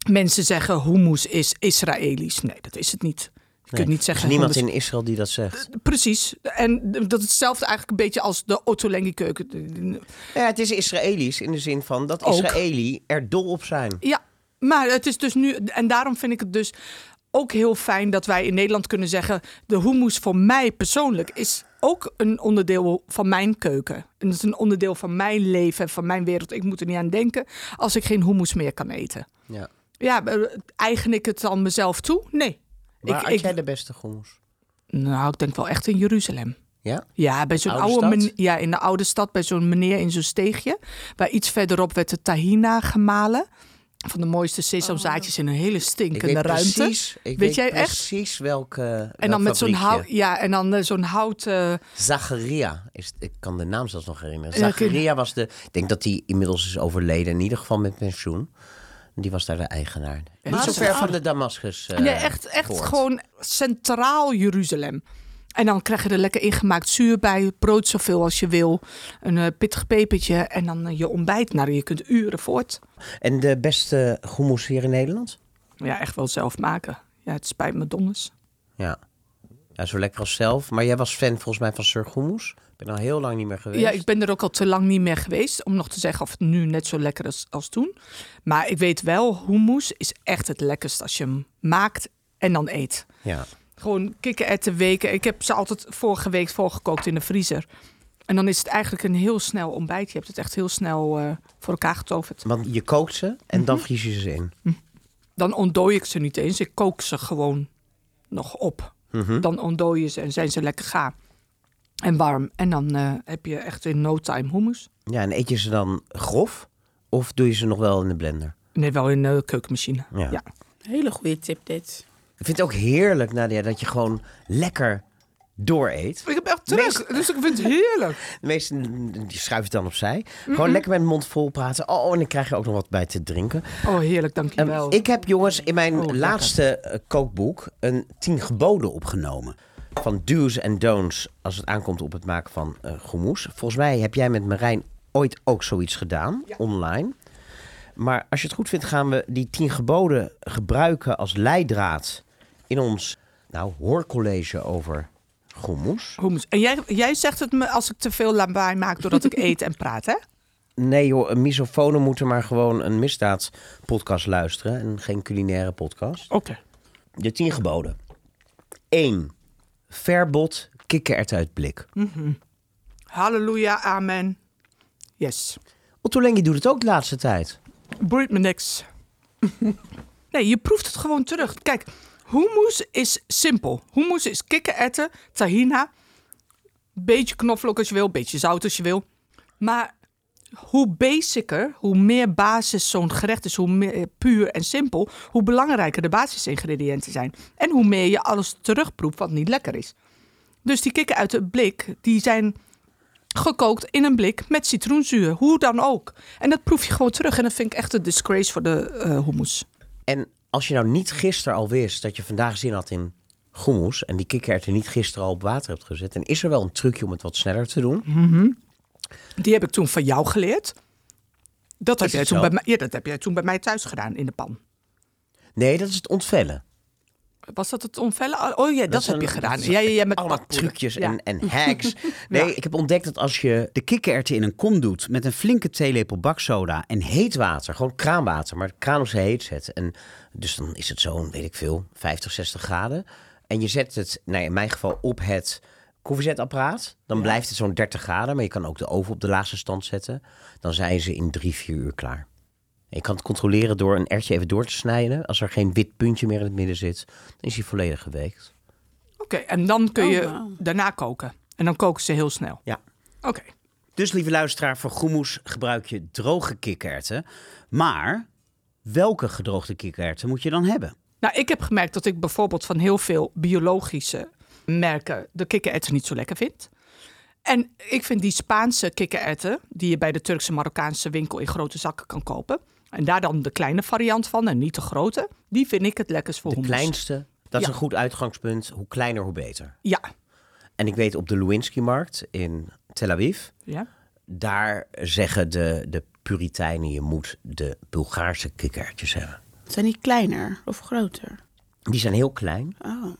mensen zeggen hummus is Israëlisch. Nee, dat is het niet. Je kunt niet Er zeggen... is niemand in Israël die dat zegt. Precies. En dat is hetzelfde eigenlijk een beetje als de Ottolenghi keuken. Ja, het is Israëlisch in de zin van dat Ook. Israëli er dol op zijn. Ja, maar het is dus nu... En daarom vind ik het dus ook heel fijn dat wij in Nederland kunnen zeggen... de hummus voor mij persoonlijk is ook een onderdeel van mijn keuken. En het is een onderdeel van mijn leven, van mijn wereld. Ik moet er niet aan denken als ik geen hummus meer kan eten. Ja. Ja, eh, eigen ik het dan mezelf toe? Nee. Waar ik, had ik, jij de beste hummus? Nou, ik denk wel echt in Jeruzalem. Ja? Ja, bij zo'n Oude oude, stad? men- ja, in de oude stad, bij zo'n meneer in zo'n steegje. Waar iets verderop werd de tahina gemalen. Van de mooiste sesamzaadjes in een hele Ik weet stinkende ruimte. precies, ik Weet weet jij echt? precies welke en dan met zo'n hout, ja, en dan eh, zo'n hout. eh, Zacharia. Is, ik kan de naam zelfs nog herinneren. Ja, ik- Zacharia was de... Ik denk dat hij inmiddels is overleden. In ieder geval met pensioen. Die was daar de eigenaar. Niet dat zo ver van de Damascus. eh, nee, echt, echt gewoon centraal Jeruzalem. En dan krijg je er lekker ingemaakt zuur bij, brood zoveel als je wil, een eh, pittig pepertje en dan je ontbijt. Nou, je kunt uren voort. En de beste hummus hier in Nederland? Ja, echt wel zelf maken. Ja, het spijt me donders. Ja. ja, zo lekker als zelf. Maar jij was fan volgens mij van Sir Hummus. Ik ben al heel lang niet meer geweest. Ja, ik ben er ook al te lang niet meer geweest om nog te zeggen of het nu net zo lekker is als toen. Maar ik weet wel, hummus is echt het lekkerst als je hem maakt en dan eet. Ja. Gewoon kikkererwten weken. Ik heb ze altijd vorige week voorgekookt in de vriezer. En dan is het eigenlijk een heel snel ontbijt. Je hebt het echt heel snel eh, voor elkaar getoverd. Want je kookt ze en dan Mhm. vries je ze in. Dan ontdooi ik ze niet eens. Ik kook ze gewoon nog op. Mhm. Dan ontdooi je ze en zijn ze lekker gaar. En warm. En dan eh, heb je echt in no time hummus. Ja, en eet je ze dan grof? Of doe je ze nog wel in de blender? Nee, wel in de keukenmachine. Ja. ja. Hele goede tip dit. Ik vind het ook heerlijk, Nadia, dat je gewoon lekker dooreet. Ik heb echt terug, dus ik vind het heerlijk. *laughs* De meesten die schuiven het dan opzij. Gewoon lekker met de mond vol praten. Oh, en dan krijg je ook nog wat bij te drinken. Oh, heerlijk, Ehm, dankjewel. ik heb jongens in mijn Oh, laatste eh, kookboek een tien geboden opgenomen. Van do's en don'ts als het aankomt op het maken van hummus. Volgens mij heb jij met Marijn ooit ook zoiets gedaan, online. Maar als je het goed vindt, gaan we die tien geboden gebruiken als leidraad in ons nou, hoorcollege over hummus. Hummus. En jij, jij zegt het me als ik te veel lawaai maak doordat ik *laughs* eet en praat, hè? Nee joh, een misofonen moeten maar gewoon een misdaadspodcast luisteren en geen culinaire podcast. Oké. De tien geboden. 1. Verbod kikkererwten uit blik. Halleluja, amen. Yes. Otto Lengi doet het ook de laatste tijd. Boeit me niks. *laughs* nee, je proeft het gewoon terug. Kijk, hummus is simpel. Hummus is kikkererwten, tahina, beetje knoflook als je wil, beetje zout als je wil. Maar hoe basicer, hoe meer basis zo'n gerecht is, hoe meer puur en simpel, hoe belangrijker de basisingrediënten zijn. En hoe meer je alles terugproeft wat niet lekker is. Dus die kikken uit het blik, die zijn gekookt in een blik met citroenzuur. Hoe dan ook. En dat proef je gewoon terug. En dat vind ik echt een disgrace voor de eh hummus. En als je nou niet gisteren al wist dat je vandaag zin had in hummus... en die kikkererwten niet gisteren al op water hebt gezet... dan is er wel een trucje om het wat sneller te doen. Die heb ik toen van jou geleerd. Dat heb, jij toen zo? bij mij, ja, dat heb jij toen bij mij thuis gedaan in de pan. Nee, dat is het ontvellen. Was dat het onvellen? Oh ja, dat, heb een- je gedaan. Ja, ja, ja, met Allemaal trucjes Ja. en, en *laughs* hacks. Nee, Ja. ik heb ontdekt dat als je... De kikkererwten in een kom doet met een flinke theelepel baksoda. en heet water, gewoon kraanwater, maar de kraan op zijn heet zet. En dus dan is het zo'n, weet ik veel, 50, 60 graden. En je zet het, nou in mijn geval, op het koffiezetapparaat. Dan blijft het zo'n 30 graden, maar je kan ook de oven op de laagste stand zetten. Dan zijn ze in drie, vier uur klaar. En je kan het controleren door een ertje even door te snijden. Als er geen wit puntje meer in het midden zit, dan is hij volledig geweekt. Oké, en dan kun Oh, je wauw. daarna koken. En dan koken ze heel snel. Ja. Oké. Dus lieve luisteraar, voor hummus gebruik je droge kikkererwten. Maar welke gedroogde kikkererwten moet je dan hebben? Nou, ik heb gemerkt dat ik bijvoorbeeld van heel veel biologische merken de kikkererwten niet zo lekker vind. En ik vind die Spaanse kikkererwten, die je bij de Turkse Marokkaanse winkel in grote zakken kan kopen. En daar dan de kleine variant van en niet de grote. Die vind ik het lekkerst voor De kleinste, dat is Ja. een goed uitgangspunt. Hoe kleiner, hoe beter. Ja. En ik weet op de Lewinsky-markt in Tel Aviv... ja. daar zeggen de, de Puritijnen, je moet de Bulgaarse kikkertjes hebben. Zijn die kleiner of groter? Die zijn heel klein Oh.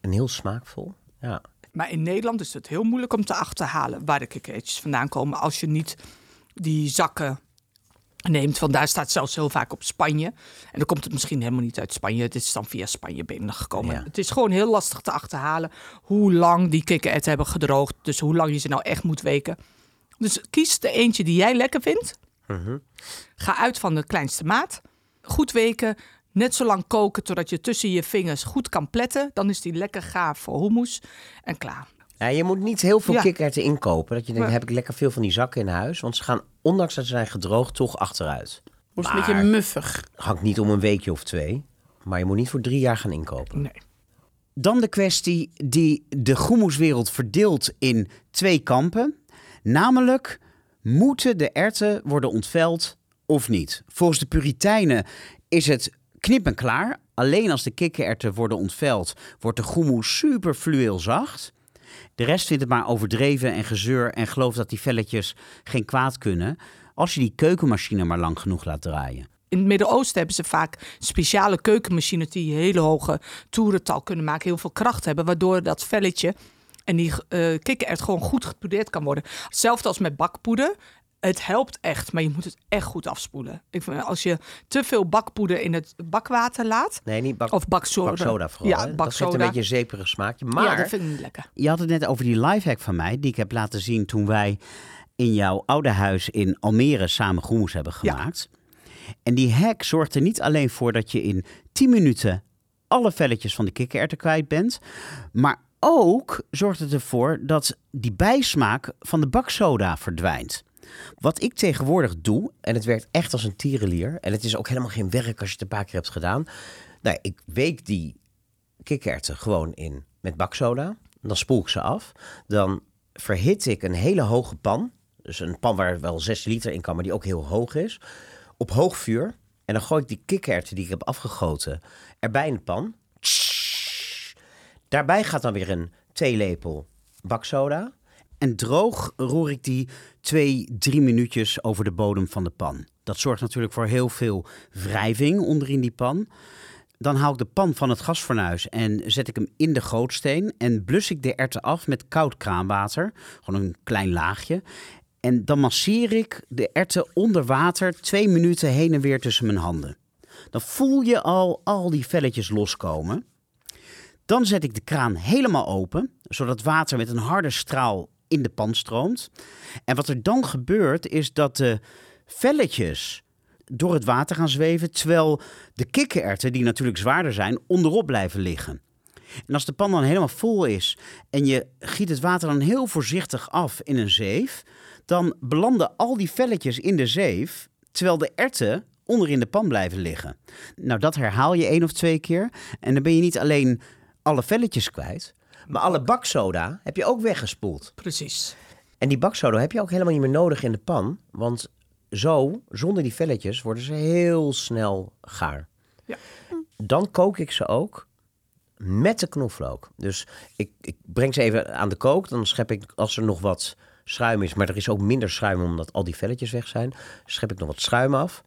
En heel smaakvol. Ja. Maar in Nederland is het heel moeilijk om te achterhalen waar de kikkererwtjes vandaan komen. Als je niet die zakken neemt. Want daar staat zelfs heel vaak op Spanje. En dan komt het misschien helemaal niet uit Spanje. Het is dan via Spanje binnengekomen. Ja. Het is gewoon heel lastig te achterhalen hoe lang die kikkererwten hebben gedroogd. Dus hoe lang je ze nou echt moet weken. Dus kies de eentje die jij lekker vindt. Ga uit van de kleinste maat. Goed weken. Net zo lang koken totdat je tussen je vingers goed kan pletten. Dan is die lekker gaaf voor hummus. En klaar. Ja, je moet niet heel veel Ja. kikkererwten inkopen. Dat je denkt, Ja. heb ik lekker veel van die zakken in huis. Want ze gaan, ondanks dat ze zijn gedroogd, toch achteruit. Wordt een beetje muffig. Hangt niet om een weekje of twee. Maar je moet niet voor drie jaar gaan inkopen. Nee. Dan de kwestie die de groenmoeswereld verdeelt in twee kampen. Namelijk, moeten de erwten worden ontveld of niet? Volgens de Puritijnen is het knip en klaar. Alleen als de kikkererwten worden ontveld, wordt de groenmoes super fluweel zacht. De rest vindt het maar overdreven en gezeur en gelooft dat die velletjes geen kwaad kunnen. Als je die keukenmachine maar lang genoeg laat draaien. In het Midden-Oosten hebben ze vaak speciale keukenmachines die hele hoge toerental kunnen maken, heel veel kracht hebben, waardoor dat velletje en die eh kikkererwt gewoon goed gepoederd kan worden. Hetzelfde als met bakpoeder. Het helpt echt, maar je moet het echt goed afspoelen. Ik vind, als je te veel bakpoeder in het bakwater laat, Nee, niet bak, of baksoda. baksoda vooral. Ja. Dat geeft een beetje een zeeperig smaakje. Maar Ja, dat vind ik niet lekker. Je had het net over die lifehack van mij, die ik heb laten zien toen wij in jouw oude huis in Almere samen groenmoes hebben Ja. gemaakt. En die hack zorgt er niet alleen voor dat je in 10 minuten alle velletjes van de kikkererwten kwijt bent, maar ook zorgt het ervoor dat die bijsmaak van de baksoda verdwijnt. Wat ik tegenwoordig doe, En het werkt echt als een tierenlier. En het is ook helemaal geen werk als je het een paar keer hebt gedaan. Nou, ik week die kikkererwten gewoon in met baksoda. Dan spoel ik ze af. Dan verhit ik een hele hoge pan. Dus een pan waar wel 6 liter in kan, maar die ook heel hoog is. Op hoog vuur. En dan gooi ik die kikkererwten die ik heb afgegoten erbij in de pan. Daarbij gaat dan weer een theelepel baksoda. En droog roer ik die twee, drie minuutjes over de bodem van de pan. Dat zorgt natuurlijk voor heel veel wrijving onderin die pan. Dan haal ik de pan van het gasfornuis en zet ik hem in de gootsteen. En blus ik de erwten af met koud kraanwater. Gewoon een klein laagje. En dan masseer ik de erwten onder water twee minuten heen en weer tussen mijn handen. Dan voel je al al die velletjes loskomen. Dan zet ik de kraan helemaal open, zodat water met een harde straal in de pan stroomt. En wat er dan gebeurt, is dat de velletjes door het water gaan zweven, terwijl de kikkererwten, die natuurlijk zwaarder zijn, onderop blijven liggen. En als de pan dan helemaal vol is en je giet het water dan heel voorzichtig af in een zeef, dan belanden al die velletjes in de zeef, terwijl de erwten onder in de pan blijven liggen. Nou, dat herhaal je één of twee keer en dan ben je niet alleen alle velletjes kwijt, Maar alle baksoda heb je ook weggespoeld. Precies. En die baksoda heb je ook helemaal niet meer nodig in de pan. Want zo, zonder die velletjes, worden ze heel snel gaar. Ja. Dan kook ik ze ook met de knoflook. Dus ik, ik breng ze even aan de kook. Dan schep ik, als er nog wat schuim is... maar er is ook minder schuim omdat al die velletjes weg zijn... schep ik nog wat schuim af.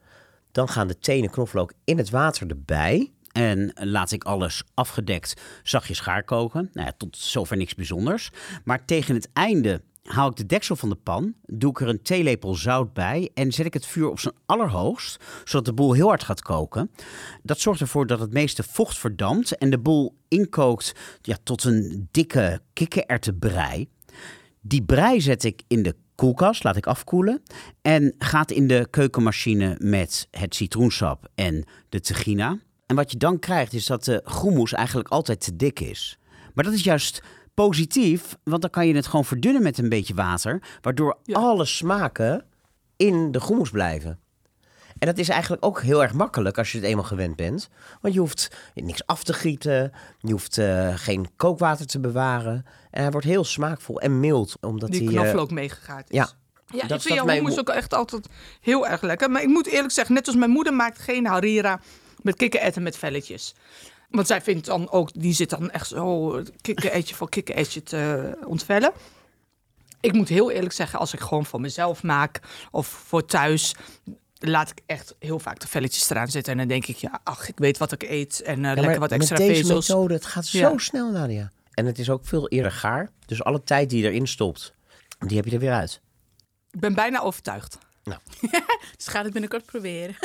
Dan gaan de tenen knoflook in het water erbij... En laat ik alles afgedekt zachtjes gaar koken. Nou ja, tot zover niks bijzonders. Maar tegen het einde haal ik de deksel van de pan, doe ik er een theelepel zout bij en zet ik het vuur op zijn allerhoogst, zodat de boel heel hard gaat koken. Dat zorgt ervoor dat het meeste vocht verdampt en de boel inkookt ja, tot een dikke kikkererwtenbrei. Die brei zet ik in de koelkast, laat ik afkoelen. En gaat in de keukenmachine met het citroensap en de tegina. En wat je dan krijgt is dat de groenmoes eigenlijk altijd te dik is. Maar dat is juist positief, want dan kan je het gewoon verdunnen met een beetje water. Waardoor alle smaken in de groenmoes blijven. En dat is eigenlijk ook heel erg makkelijk als je het eenmaal gewend bent. Want je hoeft niks af te gieten. Je hoeft eh, geen kookwater te bewaren. En hij wordt heel smaakvol en mild. Omdat Die eh, knoflook meegegaard is. ja. Ja, Dat ik vind jouw hummus ook echt altijd heel erg lekker. Maar ik moet eerlijk zeggen, net als mijn moeder maakt geen harira met kikkererwten met velletjes. Want zij vindt dan ook, die zit dan echt zo kikkererwtje voor kikkererwtje te ontvellen. Ik moet heel eerlijk zeggen, als ik gewoon voor mezelf maak of voor thuis, laat ik echt heel vaak de velletjes eraan zitten. En dan denk ik, ja, ach, ik weet wat ik eet. En eh, Ja, lekker wat extra met deze vezels. methode, het gaat Ja. zo snel, Nadia. En het is ook veel eerder gaar. Dus alle tijd die je erin stopt, die heb je er weer uit. Ik ben bijna overtuigd. *laughs* Dus ga het binnenkort proberen.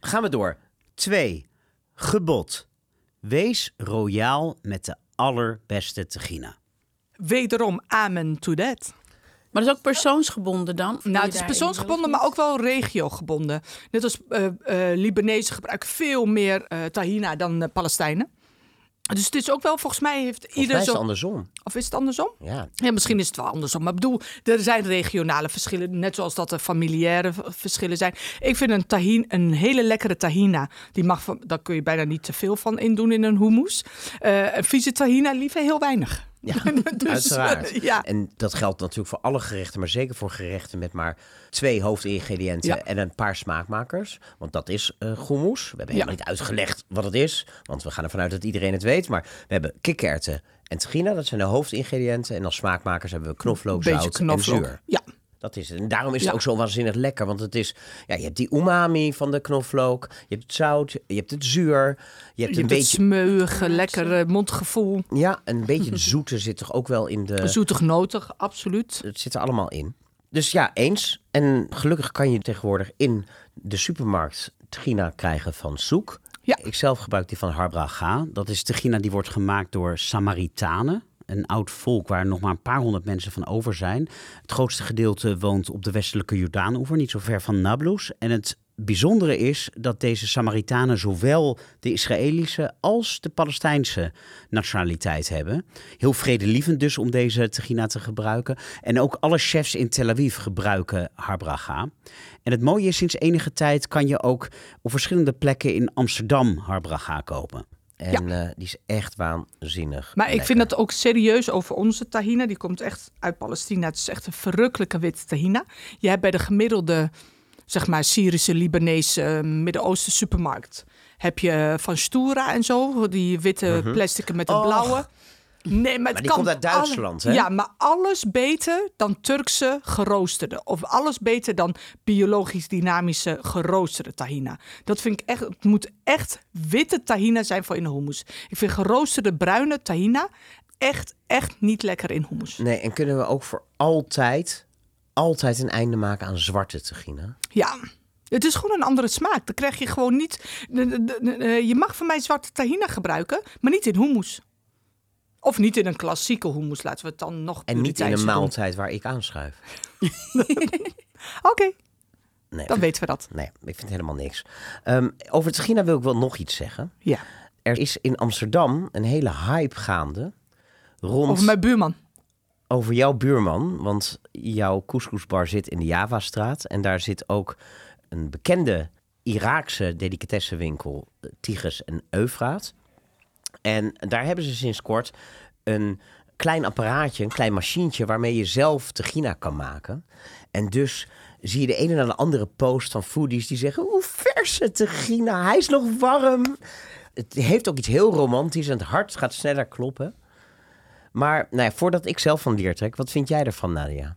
Gaan we door. 2. Gebod. Wees royaal met de allerbeste tegina. Wederom, amen to that. Maar dat is ook persoonsgebonden dan? Nou, het is persoonsgebonden, maar ook wel regiogebonden. Net als eh eh Libanezen gebruiken veel meer eh tahina dan eh, Palestijnen. Dus het is ook wel, volgens mij heeft Volgens mij ieder is het andersom. Of is het andersom? Ja, Ja, misschien is het wel andersom. Maar ik bedoel, er zijn regionale verschillen. Net zoals dat er familiaire verschillen zijn. Ik vind een tahin, een hele lekkere tahina. Die mag van, daar kun je bijna niet te veel van in doen in een hummus. Eh een vieze tahina liever heel weinig. Ja, *laughs* Dus, *laughs* uiteraard. eh, ja. En dat geldt natuurlijk voor alle gerechten, maar zeker voor gerechten met maar twee hoofdingrediënten Ja. en een paar smaakmakers. Want dat is hummus. We hebben helemaal niet uitgelegd wat het is, want we gaan ervan uit dat iedereen het weet. Maar we hebben kikkererwten en tahina, dat zijn de hoofdingrediënten. En als smaakmakers hebben we knoflook, Beetje zout knoflook. en zuur. Ja. Dat is het. En daarom is het Ja. ook zo waanzinnig lekker. Want het is, ja, je hebt die umami van de knoflook. Je hebt het zout, je hebt het zuur. Je hebt Je een beetje, smeuige, lekkere mondgevoel. ja, een beetje het *laughs* zoete zit toch ook wel in de... Zoetig notig, absoluut. Het zit er allemaal in. Dus ja, eens. En gelukkig kan je tegenwoordig in de supermarkt Trina krijgen van Soek. Ja. Ik zelf gebruik die van Harbra. Ga. Dat is tegina die wordt gemaakt door Samaritanen. Een oud volk waar nog maar een paar honderd mensen van over zijn. Het grootste gedeelte woont op de westelijke Jordaanoever, niet zo ver van Nablus. En het bijzondere is dat deze Samaritanen zowel de Israëlische als de Palestijnse nationaliteit hebben. Heel vredelievend dus om deze tegina te gebruiken. En ook alle chefs in Tel Aviv gebruiken harbraga. En het mooie is, sinds enige tijd kan je ook op verschillende plekken in Amsterdam harbraga kopen. En eh, die is echt waanzinnig. Maar ik vind dat ook serieus over onze tahina. Die komt echt uit Palestina. Het is echt een verrukkelijke witte tahina. Je hebt bij de gemiddelde, zeg maar, Syrische, Libanese, eh, Midden-Oosten supermarkt... heb je van Stura en zo, die witte plastic met een blauwe. Nee, maar, het die kan komt uit Duitsland, alle- hè? Ja, maar alles beter dan Turkse geroosterde. Of alles beter dan biologisch dynamische geroosterde tahina. Dat vind ik echt, het moet echt witte tahina zijn voor in de hummus. Ik vind geroosterde bruine tahina echt, echt niet lekker in hummus. Nee, en kunnen we ook voor altijd, altijd een einde maken aan zwarte tegina? Ja, het is gewoon een andere smaak. Dan krijg je gewoon niet... Je mag van mij zwarte tahina gebruiken, maar niet in hummus. Of niet in een klassieke hummus, laten we het dan nog En niet in een doen. maaltijd waar ik aanschuif. *laughs* Oké, Nee, dan weten we dat. nee, ik vind helemaal niks. Ehm, over tegina wil ik wel nog iets zeggen. Ja. Er is in Amsterdam een hele hype gaande rond Over mijn buurman. over jouw buurman. Want jouw couscousbar zit in de Javastraat. En daar zit ook een bekende Iraakse delicatessenwinkel, eh, Tigris en Eufraat. En daar hebben ze sinds kort een klein apparaatje, een klein machientje... waarmee je zelf tegina kan maken. En dus zie je de ene na de andere post van foodies die zeggen... hoe verse tegina, hij is nog warm. Het heeft ook iets heel romantisch en het hart gaat sneller kloppen. Maar nou ja, voordat ik zelf van leer trek, wat vind jij ervan, Nadia?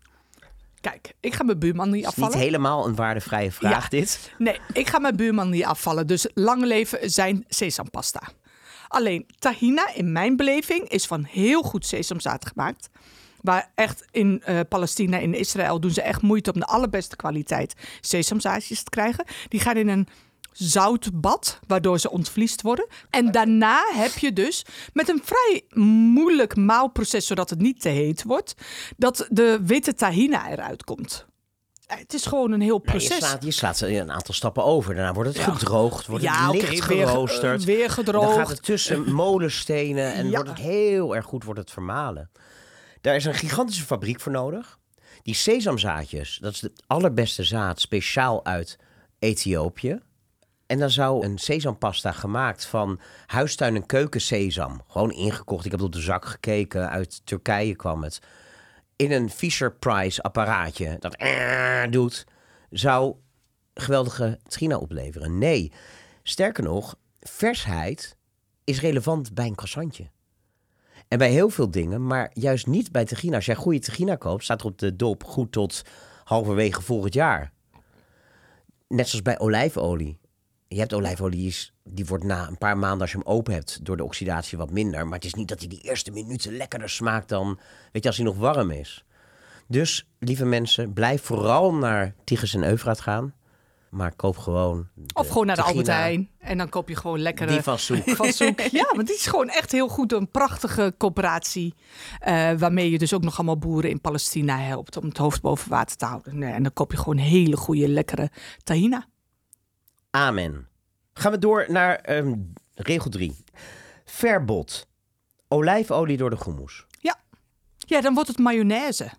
Kijk, ik ga mijn buurman niet Het is niet afvallen. helemaal een waardevrije vraag, Ja. dit. Nee, ik ga mijn buurman niet afvallen. Dus lang leven zijn sesampasta. Alleen tahina in mijn beleving is van heel goed sesamzaad gemaakt. Maar echt in eh, Palestina, in Israël doen ze echt moeite om de allerbeste kwaliteit sesamzaadjes te krijgen. Die gaan in een zoutbad, waardoor ze ontvliest worden. En daarna heb je dus met een vrij moeilijk maalproces, zodat het niet te heet wordt, dat de witte tahina eruit komt. Eh, Het is gewoon een heel Nou, je, proces. slaat, je slaat een aantal stappen over. Daarna wordt het gedroogd, wordt Ja, het licht geroosterd. weer Dan gedroogd. gaat het tussen *laughs* molenstenen en Ja. wordt het heel erg goed wordt het vermalen. Daar is een gigantische fabriek voor nodig. Die sesamzaadjes, dat is het allerbeste zaad, speciaal uit Ethiopië. En dan zou een sesampasta gemaakt van huistuin- en keukensesam, gewoon ingekocht. Ik heb op de zak gekeken, uit Turkije kwam het. In een Fisher-Price apparaatje dat eh, doet, zou geweldige trina opleveren. Nee, sterker nog, versheid is relevant bij een croissantje. En bij heel veel dingen, maar juist niet bij tegina. Als jij goede tegina koopt, staat er op de dop goed tot halverwege volgend jaar. net zoals bij olijfolie. Je hebt olijfolie, die, wordt na een paar maanden als je hem open hebt door de oxidatie wat minder. Maar het is niet dat hij die eerste minuten lekkerder smaakt dan, weet je, als hij nog warm is. Dus, lieve mensen, blijf vooral naar Tigris en Eufraat gaan. Maar koop gewoon. Of gewoon naar de Albert Heijn. En dan koop je gewoon lekkere... Die van Soek. van zoek. *laughs* Ja, want die is gewoon echt heel goed. Een prachtige coöperatie. eh, waarmee je dus ook nog allemaal boeren in Palestina helpt. Om het hoofd boven water te houden. Nee, en dan koop je gewoon hele goede, lekkere tahina. Amen. Gaan we door naar ehm, regel 3. Verbod. Olijfolie door de goemoes. Ja. ja, dan wordt het mayonaise.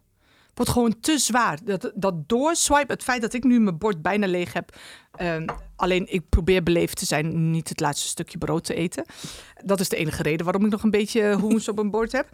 Wordt gewoon te zwaar. Dat, dat doorswipe, het feit dat ik nu mijn bord bijna leeg heb. ehm, alleen ik probeer beleefd te zijn, niet het laatste stukje brood te eten. Dat is de enige reden waarom ik nog een beetje hummus op mijn bord heb.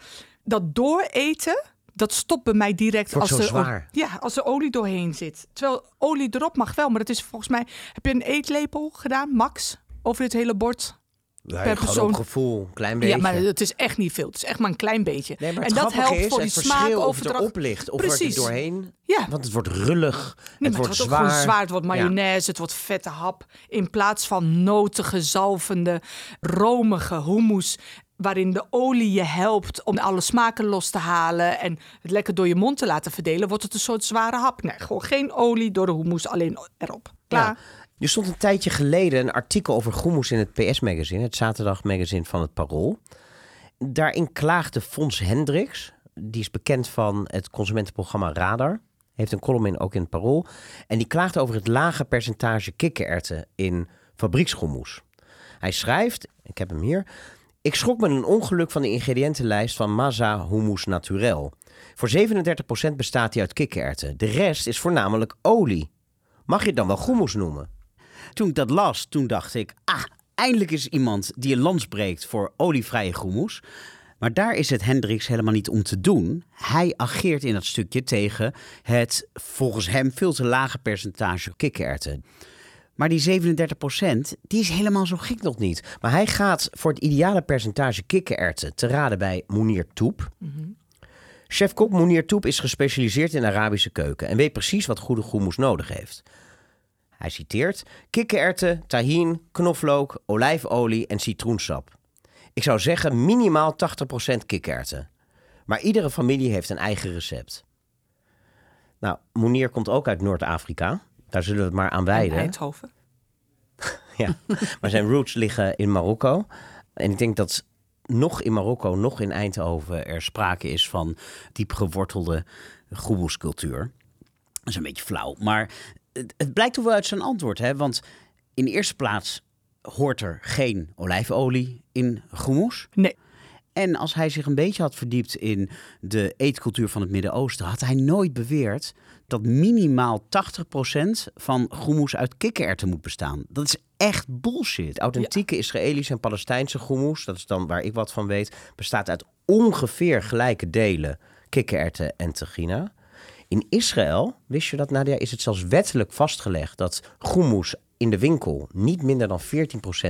Dat dooreten, dat stopt bij mij direct als er, zwaar. ja, als er olie doorheen zit. Terwijl olie erop mag wel, maar dat is volgens mij. Heb je een eetlepel gedaan, max, over dit hele bord? Ja, Per persoon- op gevoel, een klein beetje. Ja, maar het is echt niet veel. Het is echt maar een klein beetje. Nee, maar en dat helpt is, voor die smaak of het erop ligt of er Precies. doorheen. Ja. Want het wordt rullig, Nee, het wordt het wordt zwaar. ook gewoon zwaar. Het wordt mayonaise, het wordt vette hap. In plaats van notige, zalvende, romige hummus... waarin de olie je helpt om alle smaken los te halen... en het lekker door je mond te laten verdelen... wordt het een soort zware hap. Nee, gewoon geen olie door de hummus, alleen erop. Klaar. Ja. Er stond een tijdje geleden een artikel over goemoes in het PS-magazine, het zaterdagmagazine van het Parool. Daarin klaagde Fons Hendricks, die is bekend van het consumentenprogramma Radar. Heeft een column in, ook in het Parool. En die klaagde over het lage percentage kikkererwten in fabrieksgoemoes. Hij schrijft, ik heb hem hier... Ik schrok me een ongeluk van de ingrediëntenlijst van Maza Hummus Naturel. Voor 37% bestaat die uit kikkererwten. De rest is voornamelijk olie. Mag je het dan wel goemoes noemen? Toen ik dat las, toen dacht ik, ah, eindelijk is iemand die een lans breekt voor olievrije groenmoes. Maar daar is het Hendricks helemaal niet om te doen. Hij ageert in dat stukje tegen het volgens hem veel te lage percentage kikkererwten. Maar die 37% die is helemaal zo gek nog niet. Maar hij gaat voor het ideale percentage kikkererwten te raden bij Mounir Toep. Chef-kok Mounir Toep is gespecialiseerd in Arabische keuken en weet precies wat goede groenmoes nodig heeft. Hij citeert: kikkererwten, tahin, knoflook, olijfolie en citroensap. Ik zou zeggen minimaal 80% kikkererwten. Maar iedere familie heeft een eigen recept. Nou, Mounir komt ook uit Noord-Afrika. Daar zullen we het maar aan En wijden. Eindhoven. *laughs* Ja, maar zijn roots liggen in Marokko. En ik denk dat nog in Marokko, nog in Eindhoven er sprake is van diep gewortelde groebelscultuur. Dat is een beetje flauw, maar het, het blijkt toch wel uit zijn antwoord. Hè? Want in de eerste plaats hoort er geen olijfolie in groenmoes. Nee. En als hij zich een beetje had verdiept in de eetcultuur van het Midden-Oosten, had hij nooit beweerd dat minimaal 80% van groenmoes uit kikkererwten moet bestaan. Dat is echt bullshit. Authentieke Israëlische en Palestijnse groenmoes, dat is dan waar ik wat van weet, bestaat uit ongeveer gelijke delen kikkererwten en tahina. In Israël, wist je dat Nadia, is het zelfs wettelijk vastgelegd dat groenmoes in de winkel niet minder dan 14%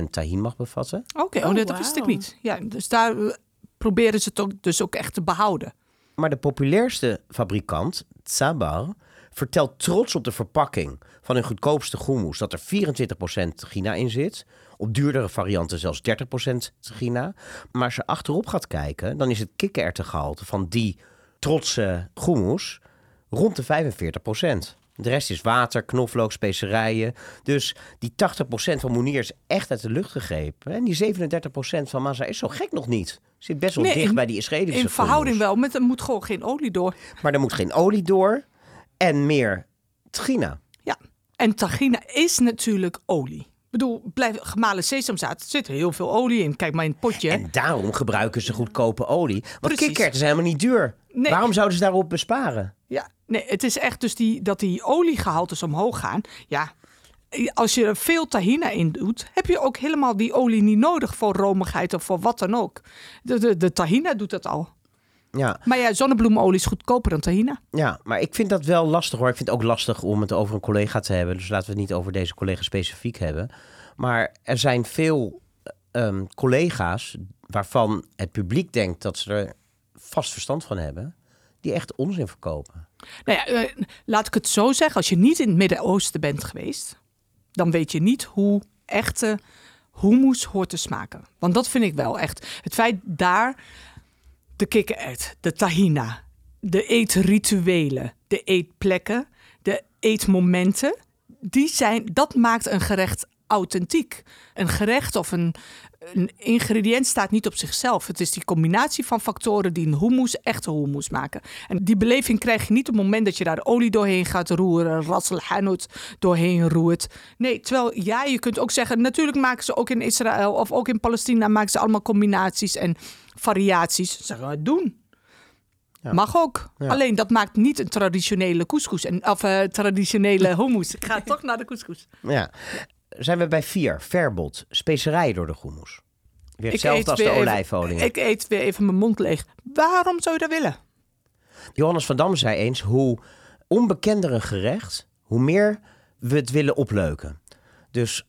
tahin mag bevatten. Oké, oh, Oh, dat wist ik niet. Ja, dus daar eh, proberen ze het ook, dus ook echt te behouden. Maar de populairste fabrikant, Tsabar, vertelt trots op de verpakking van hun goedkoopste groenmoes dat er 24% Gina in zit. Op duurdere varianten zelfs 30% Gina. Maar als je achterop gaat kijken, dan is het kikkererwtengehalte van die trotse groenmoes rond de 45%. De rest is water, knoflook, specerijen. Dus die 80% van Moenier is echt uit de lucht gegrepen. En die 37% van Maza is zo gek nog niet. Zit best wel Nee, dicht in- bij die Israëlische In verhouding groenmoes. wel, met er moet gewoon geen olie door. Maar er moet geen olie door en meer trina. Ja, en tagina is natuurlijk olie. Ik bedoel, blijf, gemalen sesamzaad, er zit heel veel olie in. Kijk maar in het potje. En daarom gebruiken ze goedkope olie. Want kikkererwten zijn helemaal niet duur. Nee. Waarom zouden ze daarop besparen? Ja, nee, het is echt dus die, dat die oliegehaltes omhoog gaan. Ja, als je er veel tahina in doet, heb je ook helemaal die olie niet nodig voor romigheid of voor wat dan ook. De, de, de tahina doet dat al. Ja, Maar ja, zonnebloemolie is goedkoper dan tahina. ja, maar ik vind dat wel lastig hoor. Ik vind het ook lastig om het over een collega te hebben. Dus laten we het niet over deze collega specifiek hebben. Maar er zijn veel ehm, collega's waarvan het publiek denkt dat ze er vast verstand van hebben. Die echt onzin verkopen. Nou ja, eh, laat ik het zo zeggen. Als je niet in het Midden-Oosten bent geweest, dan weet je niet hoe echte hummus hoort te smaken. Want dat vind ik wel echt. Het feit daar de kikkerert, de tahina, de eetrituelen, de eetplekken, de eetmomenten, die zijn, dat maakt een gerecht authentiek. Een gerecht of een, een ingrediënt staat niet op zichzelf. Het is die combinatie van factoren die een hummus echte hummus maken. En die beleving krijg je niet op het moment dat je daar olie doorheen gaat roeren, rassel hanout doorheen roert. Nee, terwijl ja, je kunt ook zeggen, natuurlijk maken ze ook in Israël of ook in Palestina maken ze allemaal combinaties en variaties. Zeggen we, doen. Mag ook. Alleen dat maakt niet een traditionele couscous. En, of uh, traditionele hummus. Ik ga *laughs* toch naar de couscous. Ja. Zijn we bij vier. Verbod. Specerijen door de hummus. Weer hetzelfde als de olijfolie. Ik eet weer even mijn mond leeg. Waarom zou je dat willen? Johannes van Dam zei eens... hoe onbekender een gerecht... hoe meer we het willen opleuken. Dus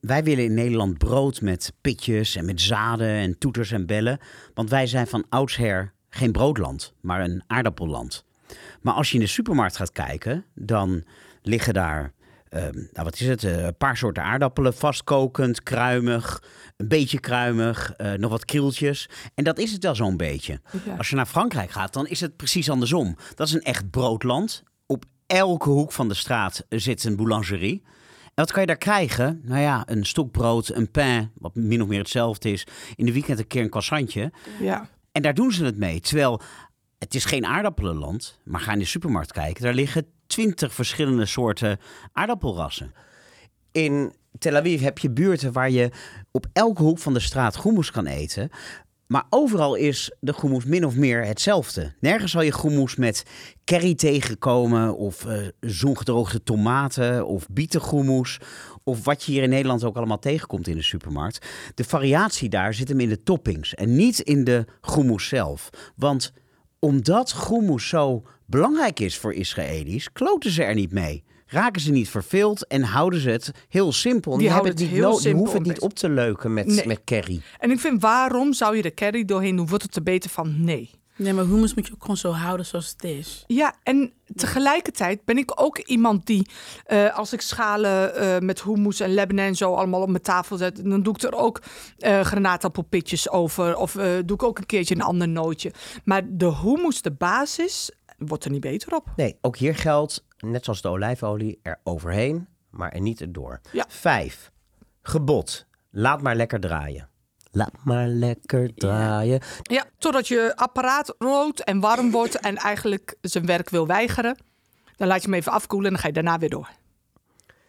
wij willen in Nederland brood met pitjes en met zaden en toeters en bellen. Want wij zijn van oudsher geen broodland, maar een aardappelland. Maar als je in de supermarkt gaat kijken, dan liggen daar, nou wat is het, uh, een paar soorten aardappelen, vastkokend, kruimig, een beetje kruimig, uh, nog wat krieltjes. En dat is het wel zo'n beetje. Ja. Als je naar Frankrijk gaat, dan is het precies andersom. Dat is een echt broodland. Op elke hoek van de straat zit een boulangerie. En wat kan je daar krijgen? Nou ja, een stokbrood, een pain, wat min of meer hetzelfde is. In de weekend een keer een croissantje. Ja. En daar doen ze het mee. Terwijl het is geen aardappelenland, maar ga in de supermarkt kijken. Daar liggen twintig verschillende soorten aardappelrassen. In Tel Aviv heb je buurten waar je op elke hoek van de straat hummus kan eten. Maar overal is de hummus min of meer hetzelfde. Nergens zal je hummus met curry tegenkomen of uh, zoengedroogde tomaten of bietengoemoes of wat je hier in Nederland ook allemaal tegenkomt in de supermarkt. De variatie daar zit hem in de toppings en niet in de hummus zelf. Want omdat hummus zo belangrijk is voor Israëli's, kloten ze er niet mee. Raken ze niet verveeld en houden ze het heel simpel. Die, die, het niet heel simpel, die hoeven het niet op te leuken met, nee. met curry. En ik vind, waarom zou je de curry doorheen doen? Wordt het er beter van? Nee. Nee, maar hummus moet je ook gewoon zo houden zoals het is. Ja, en tegelijkertijd ben ik ook iemand die, uh, als ik schalen uh, met hummus en lebanon en zo allemaal op mijn tafel zet, dan doe ik er ook uh, granaatappelpitjes over. Of doe ik ook een keertje een ander nootje. Maar de hummus, de basis, wordt er niet beter op. Nee, ook hier geldt, net zoals de olijfolie, er overheen, maar er niet erdoor. Ja. Vijf, gebod. Laat maar lekker draaien. Laat maar lekker draaien. Ja, totdat je apparaat rood en warm wordt en eigenlijk zijn werk wil weigeren. Dan laat je hem even afkoelen en dan ga je daarna weer door.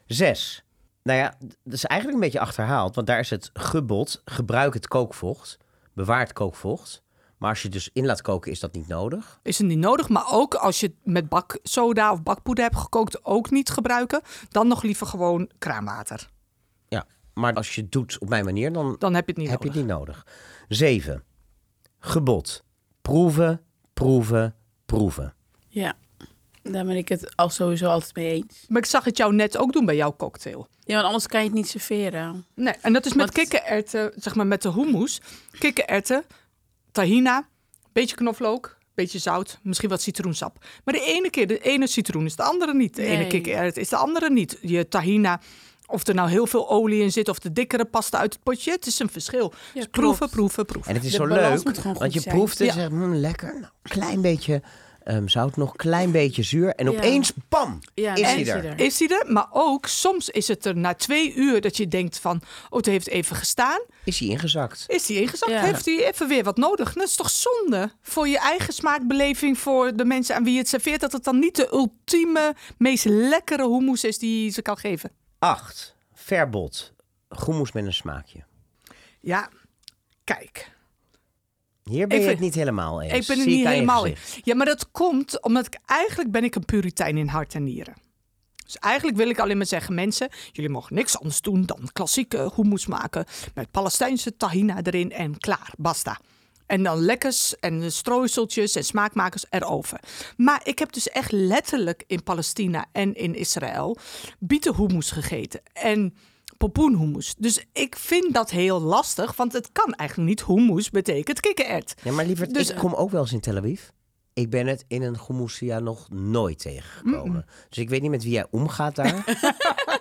Zes. Nou ja, dat is eigenlijk een beetje achterhaald, want daar is het gebod. Gebruik het kookvocht. Bewaar het kookvocht. Maar als je dus in laat koken, is dat niet nodig. Is het niet nodig, maar ook als je het met baksoda of bakpoeder hebt gekookt, ook niet gebruiken. Dan nog liever gewoon kraanwater. Ja, maar als je het doet op mijn manier, dan, dan heb je het niet heb nodig. Je het niet nodig. Zeven. Gebod. Proeven, proeven, proeven. Ja, daar ben ik het al sowieso altijd mee eens. Maar ik zag het jou net ook doen bij jouw cocktail. Ja, want anders kan je het niet serveren. Nee, en dat is met Want... kikkererwten, zeg maar met de hummus. Kikkererwten, tahina, beetje knoflook, beetje zout, misschien wat citroensap. Maar de ene keer, de ene citroen is de andere niet. De Nee. ene kikkererwt is de andere niet. Je tahina, of er nou heel veel olie in zit of de dikkere pasta uit het potje, het is een verschil. Dus proeven, proeven, proeven. En het is De zo leuk, want je zijn. proeft het en Ja. zegt, "Mm, lekker. Nou, klein beetje ehm, zout nog, klein beetje zuur. En Ja. opeens, bam, Ja, is hij er. hij er. Is hij er? Maar ook soms is het er na twee uur dat je denkt van, oh, het heeft even gestaan. Is hij ingezakt. Is hij ingezakt? Ja. Heeft hij even weer wat nodig? Dat is toch zonde voor je eigen smaakbeleving, voor de mensen aan wie je het serveert, dat het dan niet de ultieme, meest lekkere hummus is die je ze kan geven. Acht. Verbod. Hummus met een smaakje. Ja, kijk. Hier ben Ik je vind- het niet helemaal eens. Ik ben het Zie niet helemaal in. gezicht. Ja, maar dat komt omdat ik eigenlijk ben ik een puritein in hart en nieren. Dus eigenlijk wil ik alleen maar zeggen, mensen, jullie mogen niks anders doen dan klassieke hummus maken met Palestijnse tahina erin en klaar, basta. En dan lekkers en strooiseltjes en smaakmakers erover. Maar ik heb dus echt letterlijk in Palestina en in Israël bietenhummus gegeten. En popoenhummus. Dus ik vind dat heel lastig, want het kan eigenlijk niet hummus betekent kikkerert. Ja, maar lieverd, Dus- ik kom ook wel eens in Tel Aviv. Ik ben het in een hummusia nog nooit tegengekomen. Dus ik weet niet met wie jij omgaat daar. *laughs*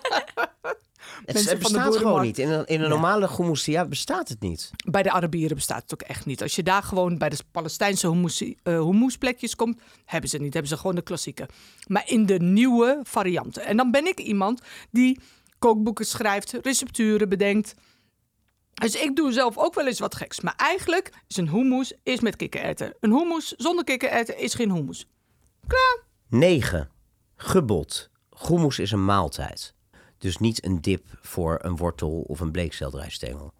Het, Mensen het van de bestaat gewoon niet. In een, in een normale hummus bestaat het niet. Bij de Arabieren bestaat het ook echt niet. Als je daar gewoon bij de Palestijnse hummus, eh, hummusplekjes komt, hebben ze het niet. Hebben ze gewoon de klassieke. Maar in de nieuwe varianten. En dan ben ik iemand die kookboeken schrijft, recepturen bedenkt. Dus ik doe zelf ook wel eens wat geks. Maar eigenlijk is een hummus is met kikkererwten. Een hummus zonder kikkererwten is geen hummus. 9. Gebod. Hummus is een maaltijd. Dus niet een dip voor een wortel of een bleekselderijstengel.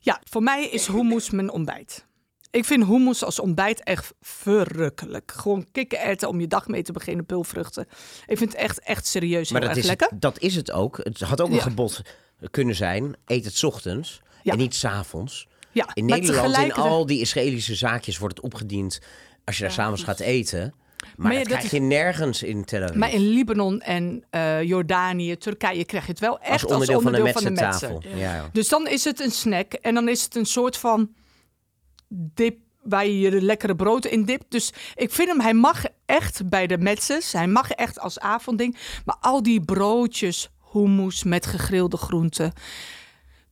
Ja, voor mij is hummus mijn ontbijt. Ik vind hummus als ontbijt echt verrukkelijk. Gewoon kikkererwten om je dag mee te beginnen, pulvruchten. Ik vind het echt, echt serieus Maar heel dat erg is, lekker. het, dat is het ook. Het had ook een Ja. gebod kunnen zijn. Eet het 's ochtends Ja. en niet 's avonds. Ja, In Nederland, in al die Israëlische zaakjes wordt het opgediend als je daar s'avonds gaat eten. Maar, dat dat krijg is- je nergens in Tel Aviv. Maar in Libanon en eh, Jordanië, Turkije krijg je het wel echt als onderdeel, van de metsen. metsentafel. Ja. Ja, Dus dan is het een snack en dan is het een soort van dip waar je je lekkere brood in dipt. Dus ik vind hem, hij mag echt bij de metzes, hij mag echt als avondding. Maar al die broodjes, hummus met gegrilde groenten,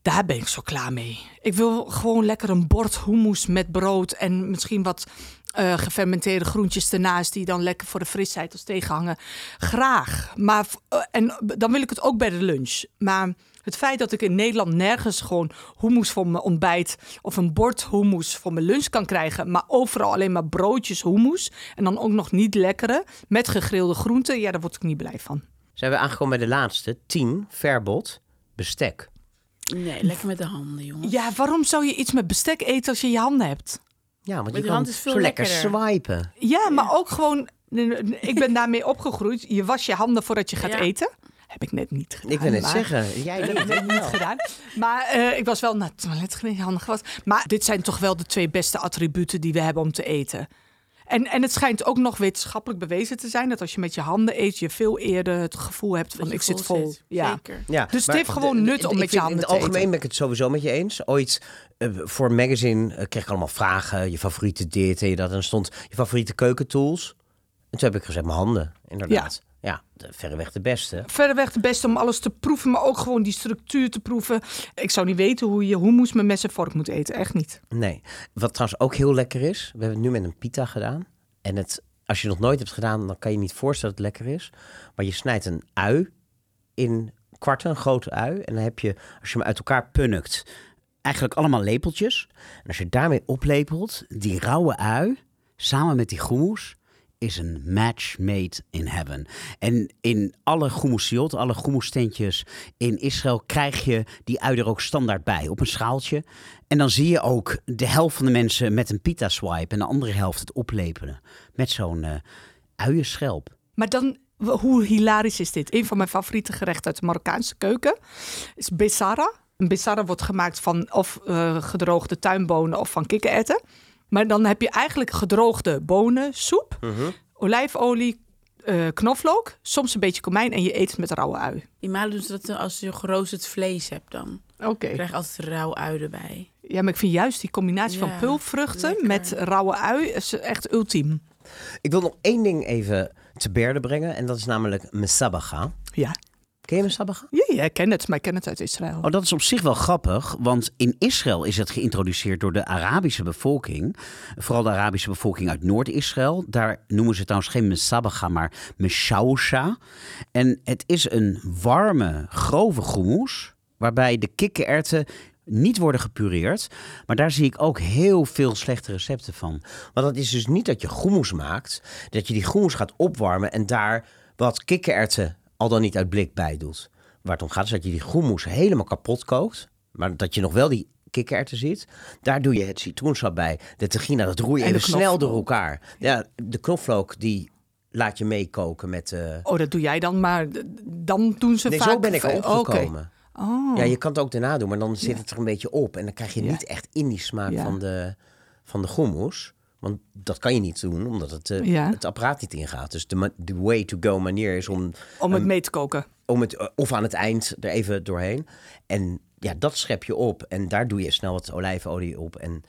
daar ben ik zo klaar mee. Ik wil gewoon lekker een bord hummus met brood en misschien wat eh, gefermenteerde groentjes ernaast die dan lekker voor de frisheid als tegenhangen. Graag. Maar eh, en dan wil ik het ook bij de lunch. Maar het feit dat ik in Nederland nergens gewoon hummus voor mijn ontbijt of een bord hummus voor mijn lunch kan krijgen, maar overal alleen maar broodjes hummus en dan ook nog niet lekkere met gegrilde groenten, ja, daar word ik niet blij van. Zijn we aangekomen bij de laatste. 10. Verbod. Bestek. Nee, lekker met de handen, jongen. Ja, waarom zou je iets met bestek eten als je je handen hebt? Ja, want Met je kan hand is veel zo lekker lekkerder. swipen. Ja, maar ook gewoon. Ik ben daarmee opgegroeid. Je was je handen voordat je gaat Ja. eten. Heb ik net niet gedaan. Ik wil net maar- zeggen, jij Ik heb het net niet gedaan. Maar eh, ik was wel naar het toilet geweest, handen gewas. Maar dit zijn toch wel de twee beste attributen die we hebben om te eten. En, en het schijnt ook nog wetenschappelijk bewezen te zijn dat als je met je handen eet, je veel eerder het gevoel hebt van ik zit vol zit. Ja. Zeker. Ja, Dus het heeft gewoon nut om met je handen In te het algemeen eten. ben ik het sowieso met je eens. Ooit eh, voor een magazine eh, kreeg ik allemaal vragen. Je favoriete dit en je dat. En er stond je favoriete keukentools. En toen heb ik gezegd mijn handen, inderdaad. Ja, de, verreweg de beste. Verreweg het beste om alles te proeven, maar ook gewoon die structuur te proeven. Ik zou niet weten hoe je hummus met mes en vork moet eten. Echt niet. Nee. Wat trouwens ook heel lekker is. We hebben het nu met een pita gedaan. En het, als je het nog nooit hebt gedaan, dan kan je niet voorstellen dat het lekker is. Maar je snijdt een ui in kwarten, een grote ui. En dan heb je, als je hem uit elkaar punnikt, Eigenlijk allemaal lepeltjes. En als je daarmee oplepelt, Die rauwe ui, samen met die hummus, is een match made in heaven. En in alle hummusiot, alle hummusstentjes in Israël, krijg je die ui er ook standaard bij, op een schaaltje. En dan zie je ook de helft van de mensen met een pita swipe en de andere helft het oplepelen. Met zo'n eh uienschelp. Maar dan, hoe hilarisch is dit? Een van mijn favoriete gerechten uit de Marokkaanse keuken is besara. Een besara wordt gemaakt van of eh, gedroogde tuinbonen of van kikkererwten. Maar dan heb je eigenlijk gedroogde bonen, soep, olijfolie, eh, knoflook, soms een beetje komijn en je eet het met rauwe ui. In Mali doen ze dat eh, als je geroosterd vlees hebt dan. Oké. Je krijgt altijd rauw ui erbij. Ja, maar ik vind juist die combinatie van pulvruchten lekker. met rauwe ui is echt ultiem. Ik wil nog één ding even te berde brengen. En dat is namelijk mesabaga. Ja. Ken je? Ja, ja, ik ken het, maar ik ken het uit Israël. Oh, dat is op zich wel grappig, want in Israël is het geïntroduceerd door de Arabische bevolking. Vooral de Arabische bevolking uit Noord-Israël. Daar noemen ze trouwens geen mesabaga, maar meshausha. En het is een warme, grove hummus, waarbij de kikkererwten niet worden gepureerd. Maar daar zie ik ook heel veel slechte recepten van. Want dat is dus niet dat je hummus maakt. Dat je die hummus gaat opwarmen en daar wat kikkererwten al dan niet uit blik bij doet. Waar het om gaat is dat je die hummus helemaal kapot kookt. Maar dat je nog wel die kikkererwten ziet. Daar doe je het citroensap bij. De tahina, dat roer je even snel door elkaar. Ja, de knoflook die laat je meekoken met... eh Oh, dat doe jij dan, maar dan doen ze Nee, vaak... zo ben ik er opgekomen. Oh. Ja, je kan het ook daarna doen, maar dan zit Ja. het er een beetje op. En dan krijg je Ja. niet echt in die smaak Ja. van, de, van de hummus. Want dat kan je niet doen, omdat het, eh, Ja. het apparaat niet ingaat. Dus de, way to go manier is om, Om het mee te koken. om het, eh, of aan het eind er even doorheen. En ja, dat schep je op. En daar doe je snel wat olijfolie op. En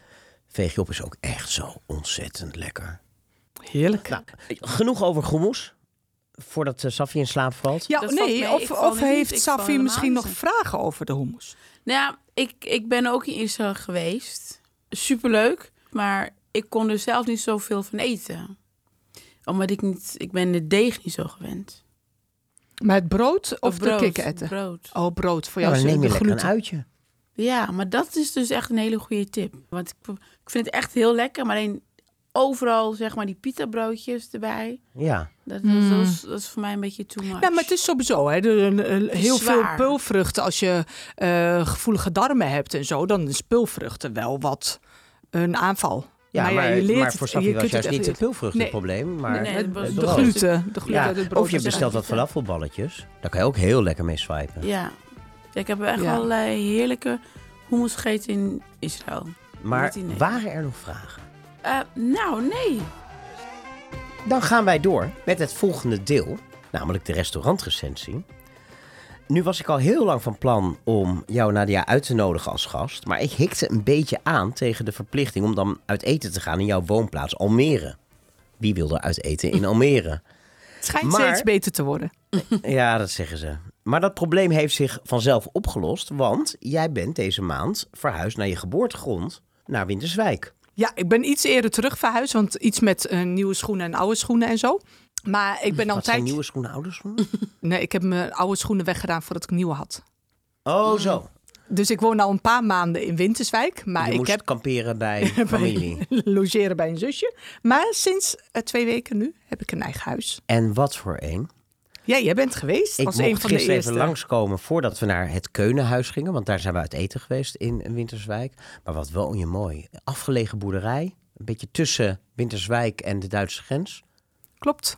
veeg je op is ook echt zo ontzettend lekker. Heerlijk. Nou, genoeg over hummus. voordat uh, Safi in slaap valt? Ja, Dat nee, of, niet. heeft Safi misschien nog vragen over de hummus? Nou ja, ik, ik ben ook in Israël geweest. Superleuk. Maar ik kon er zelf niet zoveel van eten. Omdat ik niet... Ik ben de deeg niet zo gewend. Maar het brood of brood, de kikkererwten? brood. Oh, brood. Voor Ja, jou dan is neem je lekker een uitje. Ja, maar dat is dus echt een hele goede tip. Want ik, ik vind het echt heel lekker. Maar alleen overal, zeg maar, die pita broodjes erbij. Ja. Dat, Hmm. dat, is, dat is voor mij een beetje too much. Ja, maar het is sowieso. Hè, de, heel veel peulvruchten. Als je eh, gevoelige darmen hebt en zo, dan is peulvruchten wel wat een aanval. Ja, maar, ja, je leert maar voor Safi was juist niet het Nee. probleem, maar Nee, het dat was De gluten. De gluten Ja, uit het brood. of je bestelt wat falafelballetjes. Daar kan je ook heel lekker mee swipen. Ja. Ja, ik heb echt Ja. allerlei heerlijke hummus gegeten in Israël. Maar waren er nog vragen? Eh, nou, nee. Dan gaan wij door met het volgende deel, namelijk de restaurantrecensie. Nu was ik al heel lang van plan om jou Nadia uit te nodigen als gast, maar ik hikte een beetje aan tegen de verplichting om dan uit eten te gaan in jouw woonplaats Almere. Wie wil er uit eten in Almere? Het schijnt Maar- steeds beter te worden. Ja, dat zeggen ze. Maar dat probleem heeft zich vanzelf opgelost, want jij bent deze maand verhuisd naar je geboortegrond, naar Winterswijk. Ja, ik ben iets eerder terug verhuisd, want iets met eh, nieuwe schoenen en oude schoenen en zo. Maar ik ben Wat zijn tijd. nieuwe schoenen, oude schoenen? *laughs* Nee, ik heb mijn oude schoenen weggedaan voordat ik nieuwe had. Oh, zo. Dus ik woon al een paar maanden in Winterswijk. Maar je ik moest heb kamperen bij *laughs* familie. *laughs* logeren bij een zusje. Maar sinds eh, twee weken nu heb ik een eigen huis. En wat voor een? Ja, jij bent geweest Ik als mocht een van de gisteren eerste. even langskomen voordat we naar het Keunenhuis gingen. Want daar zijn we uit eten geweest in Winterswijk. Maar wat woon je mooi. Afgelegen boerderij. Een beetje tussen Winterswijk en de Duitse grens. Klopt.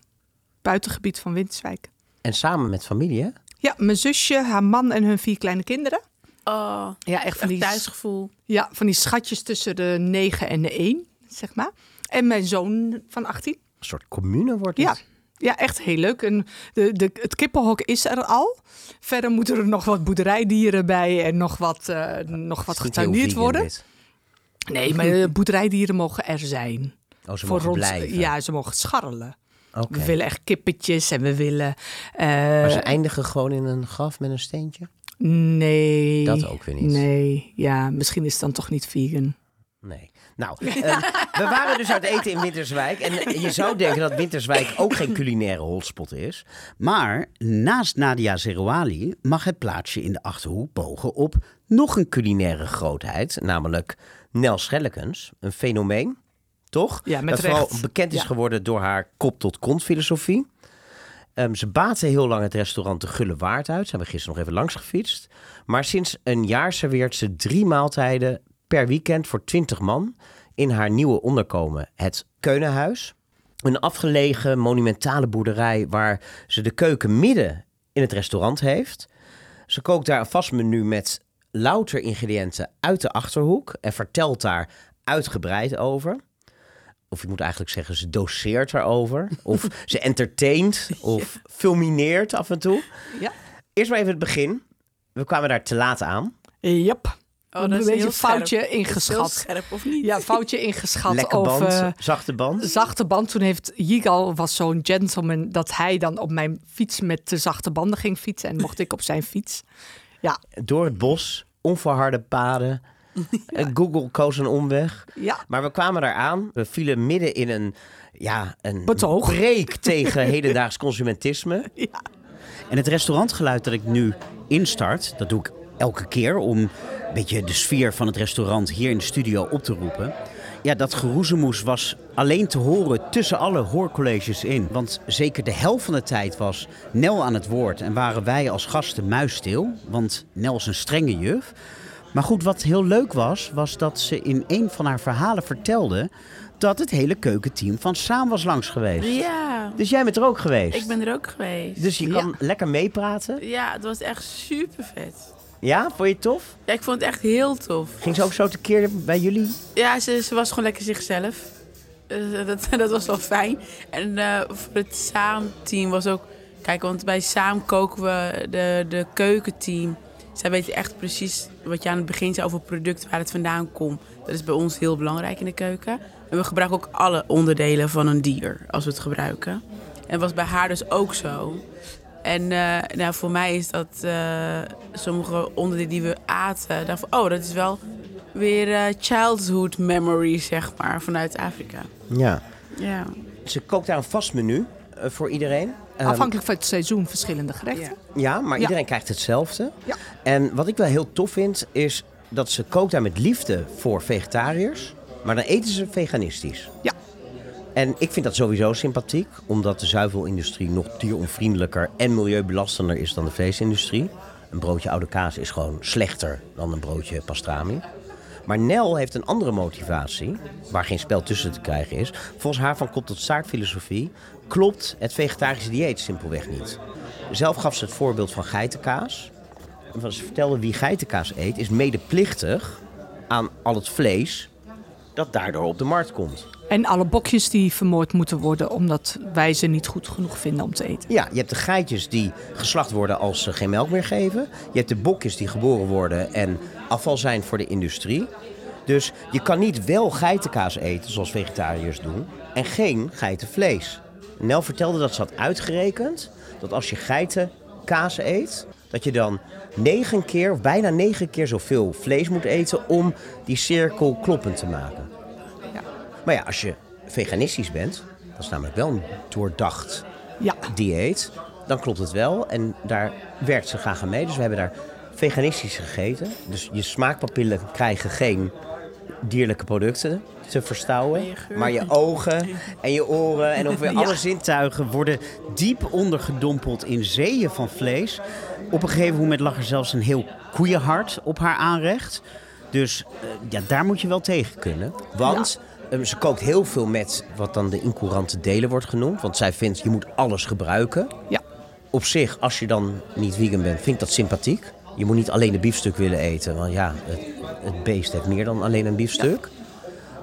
Buitengebied van Winterswijk. En samen met familie, hè? Ja, mijn zusje, haar man en hun vier kleine kinderen. Oh, Ja, echt van die, thuisgevoel. ja, van die schatjes tussen de 9 en de 1, zeg maar. En mijn zoon van 18. Een soort commune wordt het. Ja, ja echt heel leuk. En de, de, het kippenhok is er al. Verder moeten er nog wat boerderijdieren bij en nog wat, eh, nog wat getuineerd worden. dit. Nee, maar de boerderijdieren mogen er zijn. Oh, ze Voor mogen ons- blijven. Ja, ze mogen scharrelen. We willen echt kippetjes en we willen... eh, Maar ze eindigen gewoon in een graf met een steentje? nee. Dat ook weer niet. Nee, ja, misschien is het dan toch niet vegan. Nee. Nou, eh, we waren dus uit eten in Winterswijk. En je zou denken dat Winterswijk ook geen culinaire hotspot is. Maar naast Nadia Zerouali mag het plaatsje in de Achterhoek bogen op Nog een culinaire grootheid, namelijk Nel Schellekens. Een fenomeen, toch? Ja, met dat vooral recht. bekend is Ja. geworden door haar kop-tot-kont filosofie. Ehm, ze baatte heel lang het restaurant De Gulle Waard uit. Zijn we gisteren nog even langs gefietst. Maar sinds een jaar serveert ze drie maaltijden per weekend voor 20 man in haar nieuwe onderkomen, het Keunenhuis. Een afgelegen monumentale boerderij waar ze de keuken midden in het restaurant heeft. Ze kookt daar een vast menu met louter ingrediënten uit de Achterhoek en vertelt daar uitgebreid over. Of ik moet eigenlijk zeggen, ze doseert erover. *laughs* Of ze entertaint of fulmineert af en toe. Ja. Eerst maar even het begin. We kwamen daar te laat aan. Yep. Oh, een dat is beetje heel foutje scherp. Ingeschat. Heel scherp, of niet? Ja, foutje ingeschat Lekker band, over zachte band. zachte band. Toen heeft Yigal was zo'n gentleman dat hij dan op mijn fiets met de zachte banden ging fietsen en mocht ik op zijn fiets. Ja, Door het bos, onverharde paden. *laughs* Eh, Google koos een omweg. ja. Maar we kwamen daar aan. We vielen midden in een, ja, een Betoog. breek *laughs* tegen hedendaags consumentisme. En het restaurantgeluid dat ik nu instart, dat doe ik elke keer om een beetje de sfeer van het restaurant hier in de studio op te roepen. Ja, dat geroezemoes was alleen te horen tussen alle hoorcolleges in. Want zeker de helft van de tijd was Nel aan het woord en waren wij als gasten muisstil. Want Nel is een strenge juf. Maar goed, wat heel leuk was, was dat ze in een van haar verhalen vertelde dat het hele keukenteam van Saam was langs geweest. Ja, Dus jij bent er ook geweest. ik ben er ook geweest. Dus je kan lekker meepraten. Ja, het was echt super vet. Ja, vond je het tof? Ja, ik vond het echt heel tof. Ging ze ook zo tekeer bij jullie? Ja, ze, ze was gewoon lekker zichzelf. Eh, dat, *laughs* dat was wel fijn. En eh, voor het saamteam was ook... Kijk, want bij Saam koken we de, de keukenteam. Zij weten echt precies wat je aan het begin zei over het product, waar het vandaan komt. Dat is bij ons heel belangrijk in de keuken. En we gebruiken ook alle onderdelen van een dier als we het gebruiken. En was bij haar dus ook zo. En eh, nou, voor mij is dat eh, sommige onderdelen die we aten. Oh, dat is wel weer eh, childhood memory, zeg maar, vanuit Afrika. Ja. Ja. Ze kookt daar een vast menu voor iedereen. Ehm, Afhankelijk van het seizoen verschillende gerechten. Ja. Maar iedereen krijgt hetzelfde. Ja. En wat ik wel heel tof vind, is dat ze kookt daar met liefde voor vegetariërs. Maar dan eten ze veganistisch. Ja. En ik vind dat sowieso sympathiek, omdat de zuivelindustrie nog dieronvriendelijker en milieubelastender is dan de vleesindustrie. Een broodje oude kaas is gewoon slechter dan een broodje pastrami. Maar Nel heeft een andere motivatie, waar geen spel tussen te krijgen is. Volgens haar van kop tot staart filosofie klopt het vegetarische dieet simpelweg niet. Zelf gaf ze het voorbeeld van geitenkaas. En wat ze vertelde wie geitenkaas eet, is medeplichtig aan al het vlees dat daardoor op de markt komt. En alle bokjes die vermoord moeten worden omdat wij ze niet goed genoeg vinden om te eten. Ja, je hebt de geitjes die geslacht worden als ze geen melk meer geven. Je hebt de bokjes die geboren worden en afval zijn voor de industrie. Dus je kan niet wel geitenkaas eten, zoals vegetariërs doen, en geen geitenvlees. Nel vertelde dat ze had uitgerekend dat als je geitenkaas eet, dat je dan negen keer, of bijna negen keer zoveel vlees moet eten om die cirkel kloppend te maken. Ja. Maar ja, als je veganistisch bent, dat is namelijk wel een doordacht Ja, dieet, dan klopt het wel. En daar werkt ze graag aan mee. Dus we hebben daar veganistisch gegeten. Dus je smaakpapillen krijgen geen dierlijke producten te verstouwen. Maar je ogen en je oren en ongeveer *laughs* alle zin. zintuigen worden diep ondergedompeld in zeeën van vlees. Op een gegeven moment lag er zelfs een heel koeienhart op haar aanrecht. Dus eh, ja, daar moet je wel tegen kunnen. Want ehm, ze kookt heel veel met wat dan de incourante delen wordt genoemd. Want zij vindt, je moet alles gebruiken. ja. op zich, als je dan niet vegan bent, vind ik dat sympathiek. Je moet niet alleen de biefstuk willen eten. Want ja, het, het beest heeft meer dan alleen een biefstuk.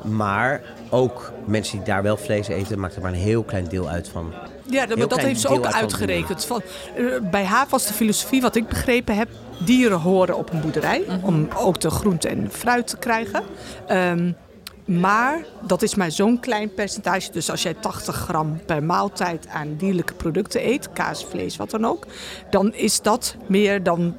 Maar ook mensen die daar wel vlees eten, maakt er maar een heel klein deel uit van. Ja, dat, Heel dat heeft ze ook uit uitgerekend. Van, eh, bij haar was de filosofie, wat ik begrepen heb, dieren horen op een boerderij. Om ook de groente en fruit te krijgen. Ehm, maar dat is maar zo'n klein percentage. Dus als jij 80 gram per maaltijd aan dierlijke producten eet, kaas, vlees, wat dan ook, dan is dat meer dan,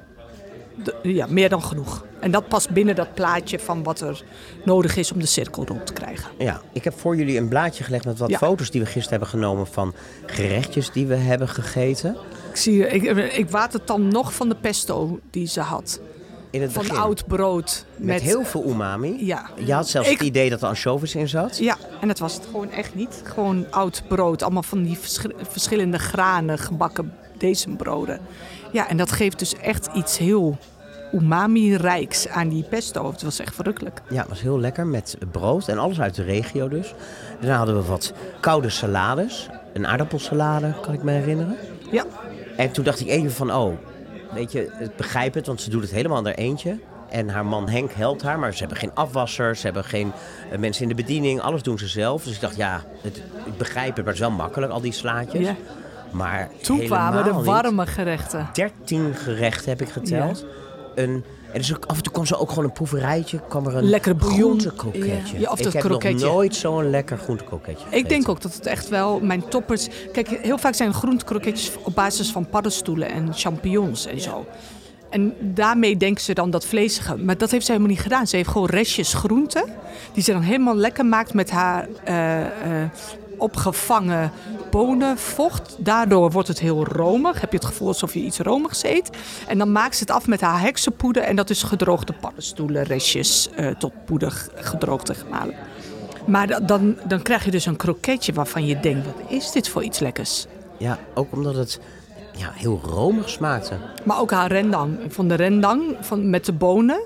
ja, meer dan genoeg. En dat past binnen dat plaatje van wat er nodig is om de cirkel rond te krijgen. Ja, ik heb voor jullie een blaadje gelegd met wat Ja. foto's die we gisteren hebben genomen van gerechtjes die we hebben gegeten. Ik, zie, ik, ik watertam nog van de pesto die ze had. In het Van begin. oud brood. met, heel veel umami. Ja. Je had zelfs Ik- het idee dat er anchovies in zat. Ja, en dat was het gewoon echt niet. Gewoon oud brood. Allemaal van die verschi- verschillende granen gebakken broden. Ja, en dat geeft dus echt iets heel umami-rijks aan die pesto. Het was echt verrukkelijk. Ja, het was heel lekker met brood en alles uit de regio dus. Daarna hadden we wat koude salades. Een aardappelsalade, kan ik me herinneren. Ja, En toen dacht ik even van, oh, weet je, ik begrijp het, want ze doet het helemaal aan haar eentje. En haar man Henk helpt haar, maar ze hebben geen afwassers, ze hebben geen eh, mensen in de bediening, alles doen ze zelf. Dus ik dacht, ja, het, ik begrijp het, maar het is wel makkelijk, al die slaatjes. Ja. Maar toen kwamen de niet. warme gerechten. 13 gerechten heb ik geteld. Een, en dus ook, af en toe kwam ze ook gewoon een proeverijtje, kwam er een Lekker groentekroketje. Ja, of dat ik heb nog nooit zo'n lekker groentekroketje Ik denk ook dat het echt wel mijn toppers... Kijk, heel vaak zijn groentekroketjes op basis van paddenstoelen en champignons en zo. En daarmee denken ze dan dat vleesige. Maar dat heeft ze helemaal niet gedaan. Ze heeft gewoon restjes groente. Die ze dan helemaal lekker maakt met haar eh, eh, opgevangen bonenvocht. Daardoor wordt het heel romig. Heb je het gevoel alsof je iets romigs eet. En dan maakt ze het af met haar heksenpoeder. En dat is gedroogde paddenstoelen, restjes eh, tot poeder gedroogd en gemalen. Maar da- dan, dan krijg je dus een kroketje waarvan je denkt, wat is dit voor iets lekkers? Ja, ook omdat het ja, heel romig smaakte. Maar ook haar rendang. Van de rendang van, met de bonen.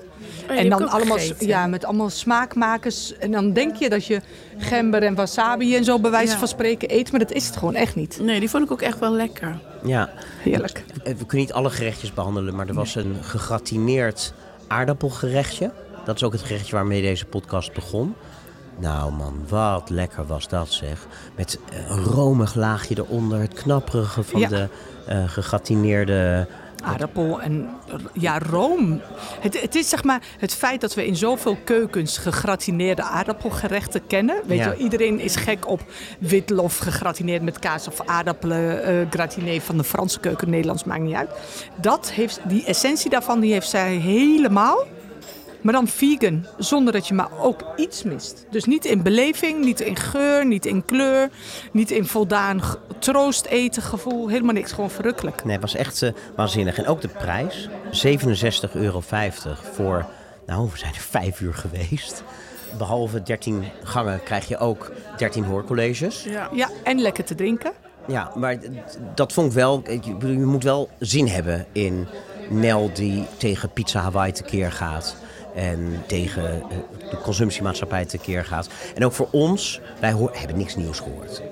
En dan allemaal, gegeten. ja, met allemaal smaakmakers. En dan denk je dat je gember en wasabi en zo bij wijze Ja. van spreken eet. Maar dat is het gewoon echt niet. Nee, die vond ik ook echt wel lekker. Ja, Heerlijk. Eh, we kunnen niet alle gerechtjes behandelen, maar er was een gegratineerd aardappelgerechtje. Dat is ook het gerechtje waarmee deze podcast begon. Nou man, wat lekker was dat zeg. Met een romig laagje eronder, het knapperige van Ja. de eh gegratineerde aardappel en ja, room. Het, het is zeg maar het feit dat we in zoveel keukens gegratineerde aardappelgerechten kennen. Weet Ja. je, wel, iedereen is gek op witlof gegratineerd met kaas of aardappelen eh gratiné van de Franse keuken, Nederlands maakt niet uit. Dat heeft, die essentie daarvan die heeft zij helemaal. Maar dan vegan, zonder dat je maar ook iets mist. Dus niet in beleving, niet in geur, niet in kleur, niet in voldaan troost eten gevoel. Helemaal niks, gewoon verrukkelijk. Nee, het was echt eh, waanzinnig. En ook de prijs, 67,50 euro voor, nou, we zijn er vijf uur geweest. Behalve 13 gangen krijg je ook 13 hoorcolleges. Ja. Ja, en lekker te drinken. Ja, maar dat vond ik wel, ik bedoel, je moet wel zin hebben in Nel die tegen Pizza Hawaii tekeer gaat. En tegen eh, de consumptiemaatschappij tekeer gaat. En ook voor ons, wij hebben niks nieuws gehoord.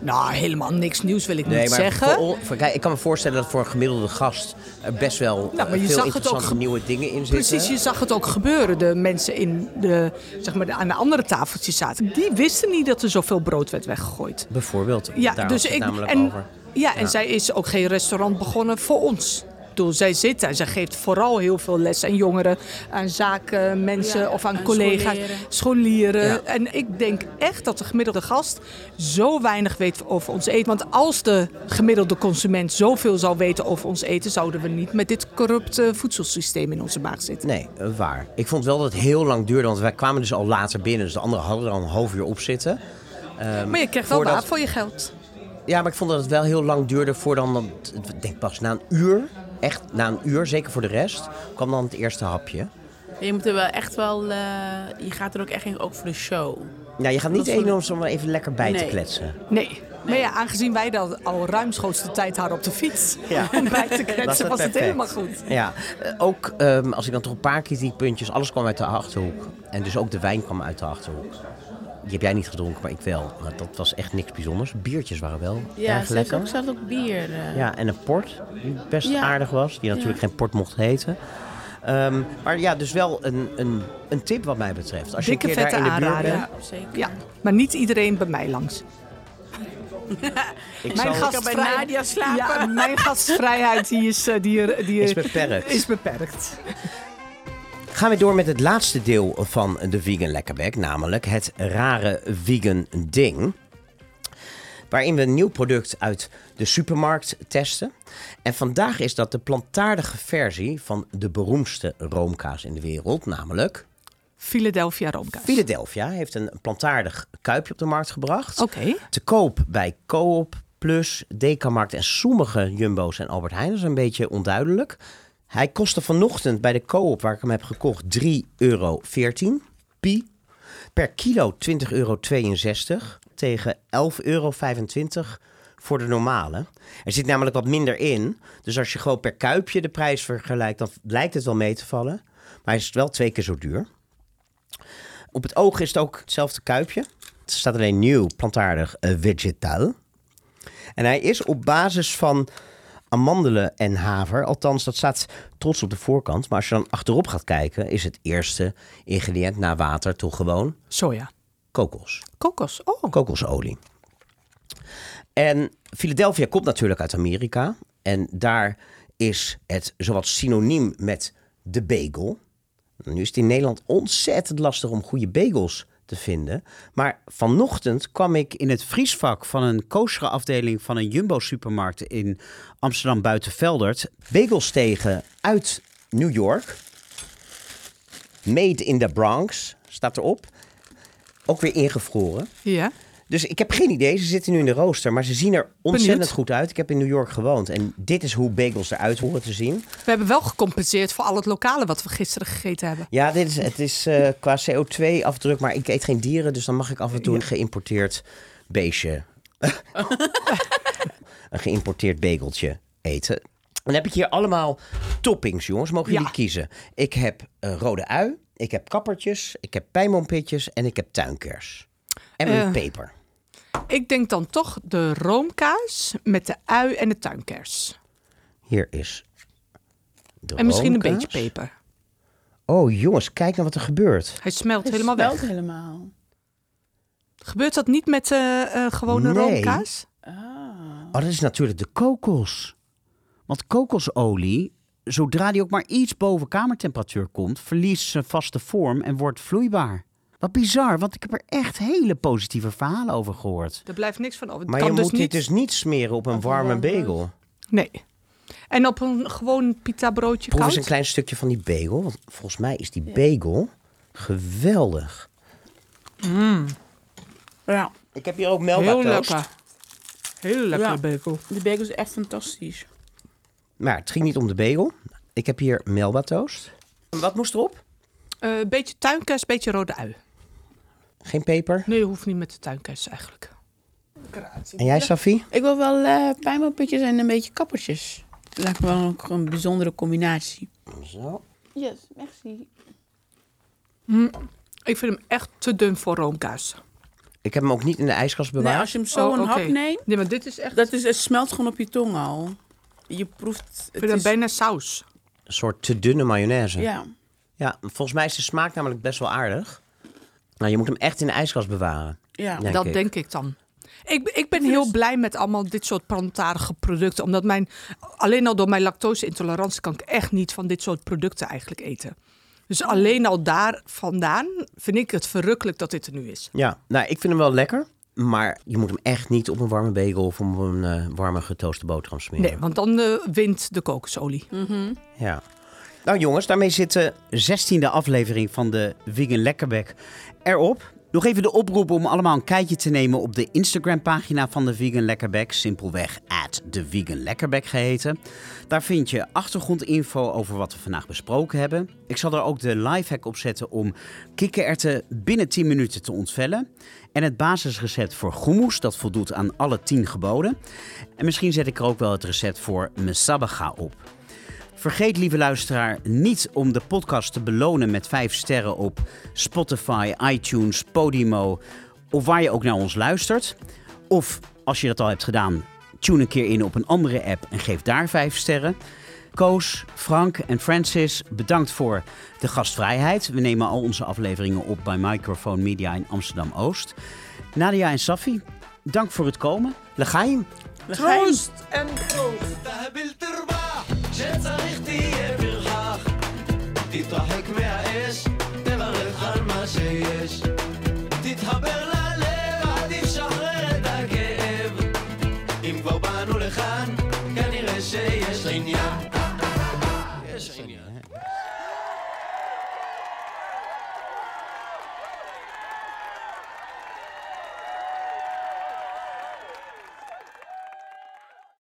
Nou, helemaal niks nieuws wil ik Nee, niet maar zeggen. Voor, on- voor- kijk, ik kan me voorstellen dat voor een gemiddelde gast er best wel Nou, maar eh, je veel zag het ook interessante nieuwe dingen in zitten. Precies, je zag het ook gebeuren. De mensen in de, zeg maar, aan de andere tafeltjes zaten. Die wisten niet dat er zoveel brood werd weggegooid. Bijvoorbeeld, Ja, daar dus ik. namelijk En, over. ja, en Ja. zij is ook geen restaurant begonnen voor ons. Bedoel, zij zit en zij geeft vooral heel veel les aan jongeren, aan zakenmensen Ja, of aan, aan collega's, scholieren. scholieren. Ja. En ik denk echt dat de gemiddelde gast zo weinig weet over ons eten. Want als de gemiddelde consument zoveel zou weten over ons eten, zouden we niet met dit corrupte voedselsysteem in onze maag zitten. Nee, waar. Ik vond wel dat het heel lang duurde, want wij kwamen dus al later binnen. Dus de anderen hadden er al een half uur op zitten. Ehm, Maar je krijgt wel voordat- waar voor je geld. Ja, maar ik vond dat het wel heel lang duurde voor dan, dan- ik denk pas na een uur, echt na een uur, zeker voor de rest, kwam dan het eerste hapje. Je moet er wel echt wel... eh, je gaat er ook echt in, ook voor de show. Nou, je gaat niet vond eten om maar even lekker bij te kletsen. Nee. Maar ja, aangezien wij dat al ruimschoots de tijd hadden op de fiets Ja. *laughs* om bij te Was kletsen, het was het helemaal goed. Ja, eh, ook ehm, als ik dan toch een paar kritiekpuntjes, alles kwam uit de Achterhoek. En dus ook de wijn kwam uit de Achterhoek. Die heb jij niet gedronken, maar ik wel. Maar dat was echt niks bijzonders. Biertjes waren wel Ja, erg lekker. had ook bier. eh. Ja, en een port, die best Ja. aardig was. Die natuurlijk geen port mocht heten. Ehm, maar ja, dus wel een, een, een tip wat mij betreft. Als je Dikke een keer daar vette in de buurt bent. Ja, zeker. Ja, maar niet iedereen bij mij langs. Ik Mijn zal, bij Nadia slapen. Ja, mijn gastvrijheid die is, eh, die, die is beperkt. is beperkt. Gaan we door met het laatste deel van de Vegan Lekkerbek, namelijk het rare vegan ding. Waarin we een nieuw product uit de supermarkt testen. En vandaag is dat de plantaardige versie van de beroemdste roomkaas in de wereld, namelijk Philadelphia roomkaas. Philadelphia. Heeft een plantaardig kuipje op de markt gebracht. Oké. Te koop bij Coop, Plus, Dekamarkt en sommige Jumbo's en Albert Heijn. Dat is een beetje onduidelijk. Hij kostte vanochtend bij de Coop, waar ik hem heb gekocht, 3,14 euro. Pi. Per kilo 20,62 euro tegen 11,25 euro voor de normale. Er zit namelijk wat minder in. Dus als je gewoon per kuipje de prijs vergelijkt, dan lijkt het wel mee te vallen. Maar hij is wel twee keer zo duur. Op het oog is het ook hetzelfde kuipje. Het staat alleen nieuw, plantaardig, eh, vegetal. En hij is op basis van amandelen en haver. Althans, dat staat trots op de voorkant. Maar als je dan achterop gaat kijken, is het eerste ingrediënt na water toch gewoon Soja. kokos. Kokos. Oh. Kokosolie. En Philadelphia komt natuurlijk uit Amerika. En daar is het zowat synoniem met de bagel. Nu is het in Nederland ontzettend lastig om goede bagels te vinden. Maar vanochtend kwam ik In het vriesvak van een koosere afdeling van een Jumbo-supermarkt in Amsterdam Buitenveldert. bagels tegen uit New York. Made in the Bronx staat erop. Ook weer ingevroren. Ja. Dus ik heb geen idee. Ze zitten nu in de rooster, maar ze zien er ontzettend Benieuwd. goed uit. Ik heb in New York gewoond en dit is hoe bagels eruit horen te zien. We hebben wel gecompenseerd voor al het lokale wat we gisteren gegeten hebben. Ja, dit is, het is eh, qua CO2-afdruk, maar ik eet geen dieren, dus dan mag ik af en toe een geïmporteerd beestje, *laughs* een geïmporteerd bageltje eten. Dan heb ik hier allemaal toppings, jongens. Mogen Ja. jullie kiezen? Ik heb rode ui, ik heb kappertjes, ik heb pijnboompitjes en ik heb tuinkers. En een Eh. peper. Ik denk dan toch de roomkaas met de ui en de tuinkers. Hier is de En misschien een beetje peper. Oh jongens, kijk nou wat er gebeurt. Hij smelt Het helemaal smelt weg. helemaal. Gebeurt dat niet met eh, eh, gewone Nee. roomkaas? Ah. Oh, dat is natuurlijk de kokos. Want kokosolie, zodra die ook maar iets boven kamertemperatuur komt, verliest zijn vaste vorm en wordt vloeibaar. Wat bizar, want ik heb er echt hele positieve verhalen over gehoord. Er blijft niks van over. Het Maar kan je dus moet niet... dit dus niet smeren op een warme bagel. Nee. En op een gewoon pita broodje Proef eens een klein stukje van die bagel. Want volgens mij is die bagel geweldig. Ja, Ik heb hier ook Heel melba toast. lekker. Heel lekker Ja. bagel. de bagel is echt fantastisch. Maar het ging niet om de bagel. Ik heb hier melba toast. Wat moest erop? Eh, Een beetje tuinkers, beetje rode ui. Geen peper. Nee, hoeft niet met de tuinkers eigenlijk. En jij, Safie? Ik wil wel eh pijnboompjes en een beetje kappertjes. Dat lijkt me wel ook een bijzondere combinatie. Zo. Yes, merci. Ik vind hem echt te dun voor roomkuis. Ik heb hem ook niet in de ijskast bewaard. Nee, als je hem zo Oh, een oké. hap neemt, Nee, maar dit is echt... dat is, het smelt gewoon op je tong al. Je proeft... ik Het vind hem is, bijna saus. Een soort te dunne mayonaise. ja. Ja, volgens mij is de smaak namelijk best wel aardig. Nou, je moet hem echt in de ijskast bewaren. Ja. Denk dat ik. denk ik dan. Ik, ik ben heel blij met allemaal dit soort plantaardige producten. Omdat mijn, alleen al door mijn lactose-intolerantie kan ik echt niet van dit soort producten eigenlijk eten. Dus alleen al daar vandaan vind ik het verrukkelijk dat dit er nu is. Ja, nou, ik vind hem wel lekker. Maar je moet hem echt niet op een warme bagel of op een eh, warme getooste boterham smeren. Nee, want dan eh, wint de kokosolie. Ja. Nou jongens, daarmee zitten... 16e aflevering van de Vegan Lekkerbek erop. Nog even de oproep om allemaal een kijkje te nemen op de Instagram-pagina van de Vegan Lekkerbek. Simpelweg at de Vegan Lekkerbek geheten. Daar vind je achtergrondinfo over wat we vandaag besproken hebben. Ik zal er ook de lifehack op zetten om kikkererwten binnen 10 minuten te ontvellen. En het basisrecept voor hummus, dat voldoet aan alle 10 geboden. En misschien zet ik er ook wel het recept voor mesabaga op. Vergeet, lieve luisteraar, niet om de podcast te belonen met 5 sterren op Spotify, iTunes, Podimo of waar je ook naar ons luistert. Of als je dat al hebt gedaan, tune een keer in op een andere app en geef daar 5 sterren. Koos, Frank en Francis, bedankt voor de gastvrijheid. We nemen al onze afleveringen op bij Microphone Media in Amsterdam Oost. Nadia en Safi, dank voor het komen. Legaim. Troost en troost. תהביל תרווח, שצריך תהיה פרחח. תתרחק מהאש, תברך על מה שיש. תתחבר ללב, אל תשחרר את הכאב. אם כבר באנו